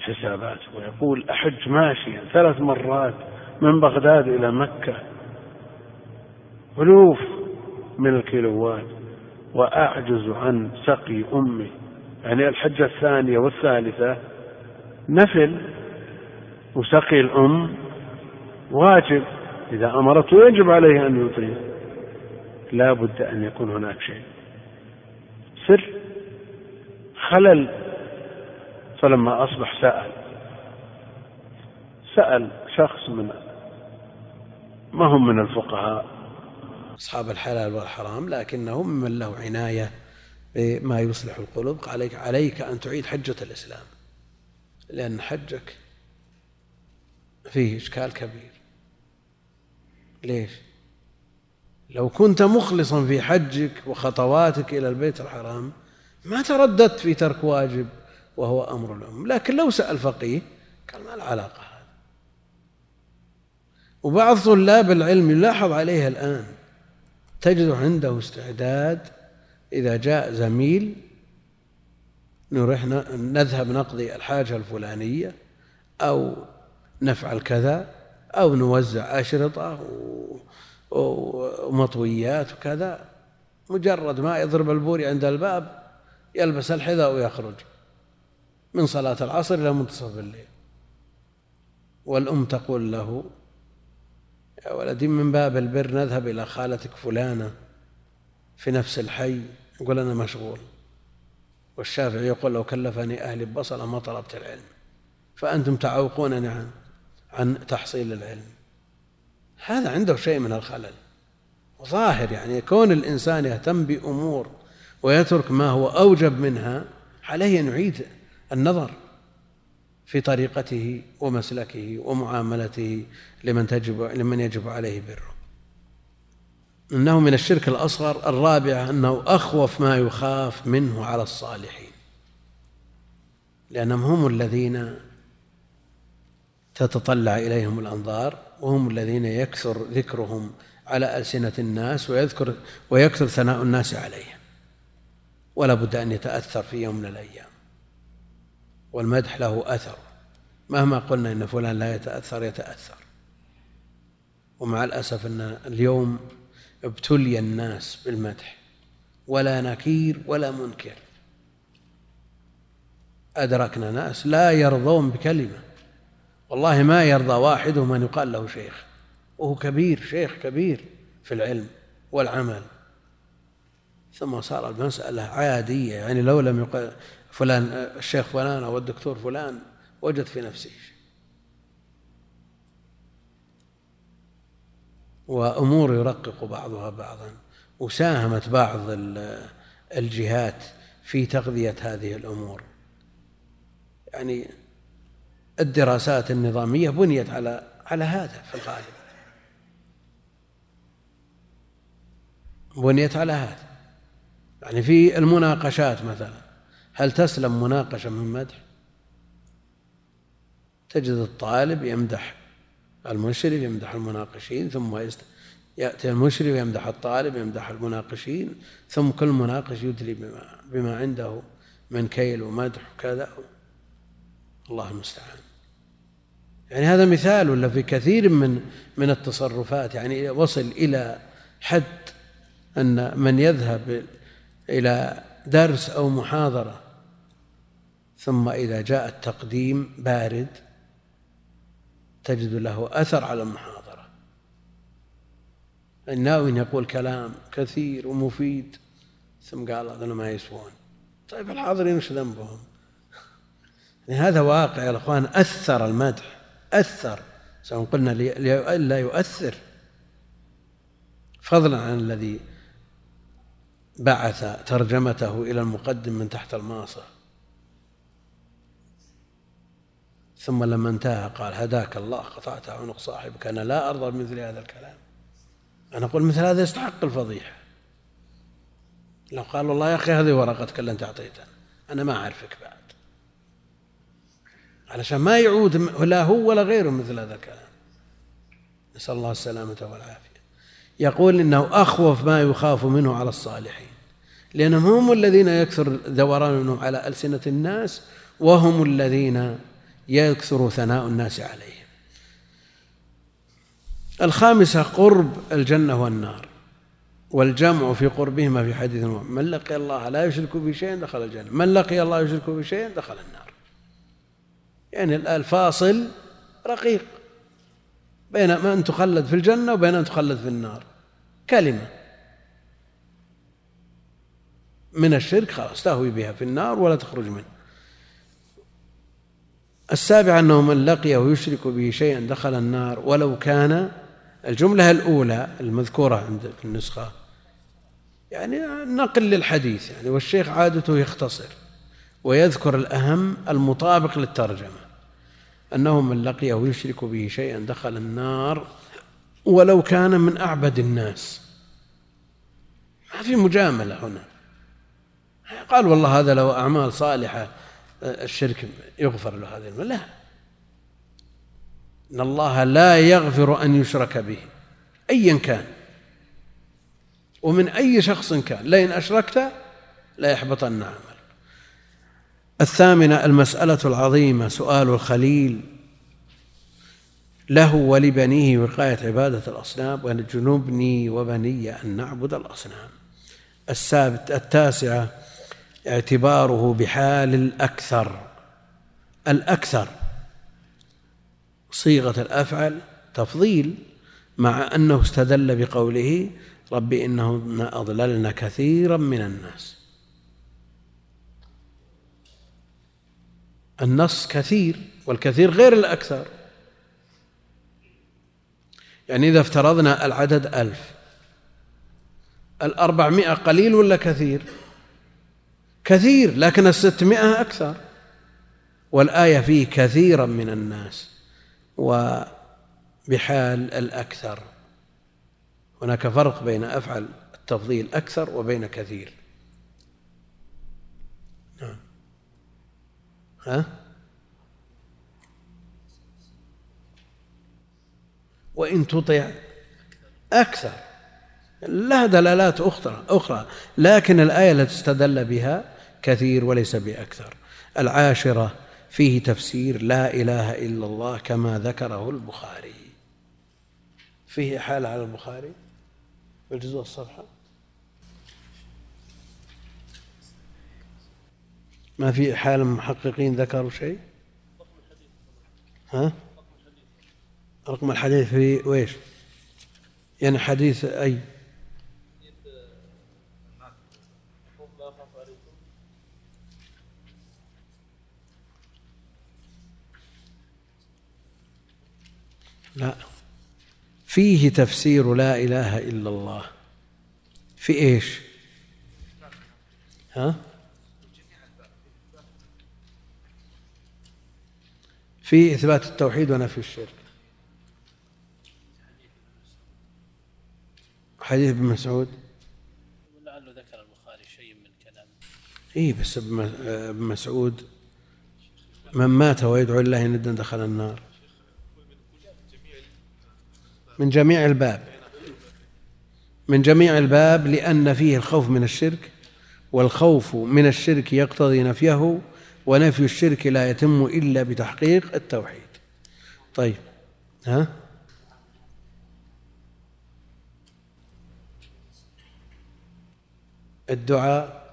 Speaker 3: حساباته ويقول أحج ماشيا ثلاث مرات من بغداد إلى مكة. ألوف من الكيلوات. وأعجز عن سقي أمي. يعني الحجة الثانية والثالثة نفل وسقي الأم. واجب. إذا أمرته يجب عليه أن يطيع. لا بد أن يكون هناك شيء. سر. خلل. فلما أصبح سأل. سأل شخص من ما هم من الفقهاء؟
Speaker 1: أصحاب الحلال والحرام لكنهم ممن له عناية بما يصلح القلوب. عليك عليك أن تعيد حجة الإسلام. لأن حجك فيه إشكال كبير. ليش؟ لو كنت مخلصا في حجك وخطواتك إلى البيت الحرام ما ترددت في ترك واجب وهو أمر الأم لكن لو سأل فقيه قال ما العلاقة هذا وبعض طلاب العلم يلاحظ عليه الآن. تجد عنده استعداد إذا جاء زميل نذهب نقضي الحاجة الفلانية أو نفعل كذا. أو نوزع أشرطة ومطويات وكذا. مجرد ما يضرب البوري عند الباب يلبس الحذاء ويخرج. من صلاة العصر إلى منتصف الليل. والأم تقول له يا ولدي من باب البر نذهب إلى خالتك فلانة في نفس الحي. يقول أنا مشغول. والشافعي يقول لو كلفني أهلي ببصلة ما طلبت العلم. فأنتم تعوقونني عن عن تحصيل العلم. هذا عنده شيء من الخلل. ظاهر يعني كون الإنسان يهتم بأمور ويترك ما هو أوجب منها عليه أن يعيد النظر في طريقته ومسلكه ومعاملته لمن تجب لمن يجب عليه بره. إنه من الشرك الأصغر الرابعه أنه أخوف ما يخاف منه على الصالحين. لأنهم هم الذين تتطلع إليهم الأنظار وهم الذين يكثر ذكرهم على ألسنة الناس ويذكر ويكثر ثناء الناس عليهم. ولا بد أن يتأثر في يوم من الأيام. والمدح له أثر. مهما قلنا إن فلان لا يتأثر يتأثر. ومع الأسف أن اليوم ابتلي الناس بالمدح. ولا نكير ولا منكر. أدركنا ناس لا يرضون بكلمة. والله ما يرضى واحدهم أن يقال له شيخ. وهو كبير شيخ كبير في العلم والعمل. ثم صار المسألة عادية يعني لو لم يقل فلان الشيخ فلان أو الدكتور فلان وجد في نفسه وأمور يرقق بعضها بعضا. وساهمت بعض الجهات في تغذية هذه الأمور. يعني الدراسات النظامية بنيت على على هذا في الغالب. بنيت على هذا. يعني في المناقشات مثلا هل تسلم مناقشة من مدح؟ تجد الطالب يمدح المشرف يمدح المناقشين ثم يأتي المشرف يمدح الطالب يمدح المناقشين ثم كل مناقش يدلي بما, بما عنده من كيل ومدح وكذا. الله المستعان يعني هذا مثال ولا في كثير من من التصرفات يعني وصل إلى حد أن من يذهب إلى درس أو محاضرة ثم إذا جاء التقديم بارد تجد له أثر على المحاضرة. الناوي يقول كلام كثير ومفيد ثم قال هذول ما يسوون. طيب الحاضرين وش ذنبهم؟ يعني هذا واقع يا إخوان أثر المدح. اثر سواء قلنا لا يؤثر. فضلا عن الذي بعث ترجمته إلى المقدم من تحت الماصه ثم لما انتهى قال هداك الله قطعت عنق صاحبك. أنا لا أرضى بمثل هذا الكلام. أنا أقول مثل هذا يستحق الفضيحة. لو قال والله يا أخي هذه ورقتك اللي أنت أعطيتها. أنا ما أعرفك بعد. علشان ما يعود لا هو ولا غيره مثل هذا الكلام. نسأل الله السلامة والعافية. يقول إنه أخوف ما يخاف منه على الصالحين لأنهم هم الذين يكثر دورانهم على ألسنة الناس وهم الذين يكثر ثناء الناس عليهم. الخامسة قرب الجنة والنار والجمع في قربهما في حديث من لقي الله لا يشرك بشيء دخل الجنة. من لقي الله يشرك بشيء دخل النار. يعني الفاصل رقيق بين من تخلد في الجنة وبين أن تخلد في النار. كلمة. من الشرك خلاص تهوي بها في النار ولا تخرج منه. السابع أنه من لقيه يشرك به شيئا دخل النار ولو كان الجملة الأولى المذكورة عند في النسخة يعني نقل للحديث يعني والشيخ عادته يختصر ويذكر الأهم المطابق للترجمة. أنه من لقيه يشرك به شيئا دخل النار ولو كان من أعبد الناس. ما في مجاملة هنا. قال والله هذا لو أعمال صالحة الشرك يغفر له هذه لا. إن الله لا يغفر أن يشرك به أيا كان. ومن أي شخص كان. لئن أشركت لا يحبطن عملك الثامنة المسألة العظيمة سؤال الخليل. له ولبنيه وقاية عبادة الأصنام وجنوبني وبني أن نعبد الأصنام. السابت التاسعة اعتباره بحال الأكثر. الأكثر صيغة الأفعل تفضيل مع أنه استدل بقوله رب إنهن أضللن كثيرا من الناس. النص كثير والكثير غير الأكثر. يعني إذا افترضنا العدد ألف الأربعمائة قليل ولا كثير؟ كثير لكن الستمائة أكثر. والآية فيه كثيرا من الناس وبحال الأكثر. هناك فرق بين أفعل التفضيل أكثر وبين كثير. ها؟ وإن تطع أكثر. لها دلالات أخرى أخرى. لكن الآية التي استدل بها كثير وليس بأكثر. العاشرة فيه تفسير لا إله إلا الله كما ذكره البخاري. فيه حالة على البخاري؟ بالجزء الصفحة؟ ما في حال المحققين ذكروا شيء؟ ها؟ رقم الحديث في ويش؟ يعني حديث أي؟ لا. فيه تفسير لا إله إلا الله. في إيش؟ ها؟ في إثبات التوحيد ونفي الشرك. حديث ابن مسعود.
Speaker 2: ولعله ذكر البخاري شيء من كلام
Speaker 1: إي بس ابن مسعود من مات ويدعو الله ندا دخل النار. من جميع الباب. من جميع الباب لأن فيه الخوف من الشرك والخوف من الشرك يقتضي نفيه ونفي الشرك لا يتم إلا بتحقيق التوحيد. طيب ها؟ الدعاء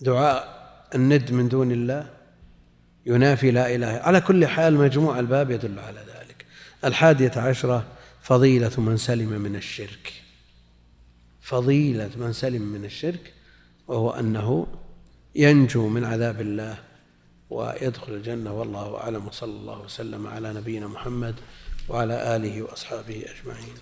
Speaker 1: دعاء الند من دون الله ينافي لا إله على كل حال مجموع الباب يدل على ذلك. الحادية عشرة فضيلة من سلم من الشرك. فضيلة من سلم من الشرك وهو أنه ينجو من عذاب الله ويدخل الجنة والله أعلم وصلى الله وسلم على نبينا محمد وعلى آله وأصحابه أجمعين.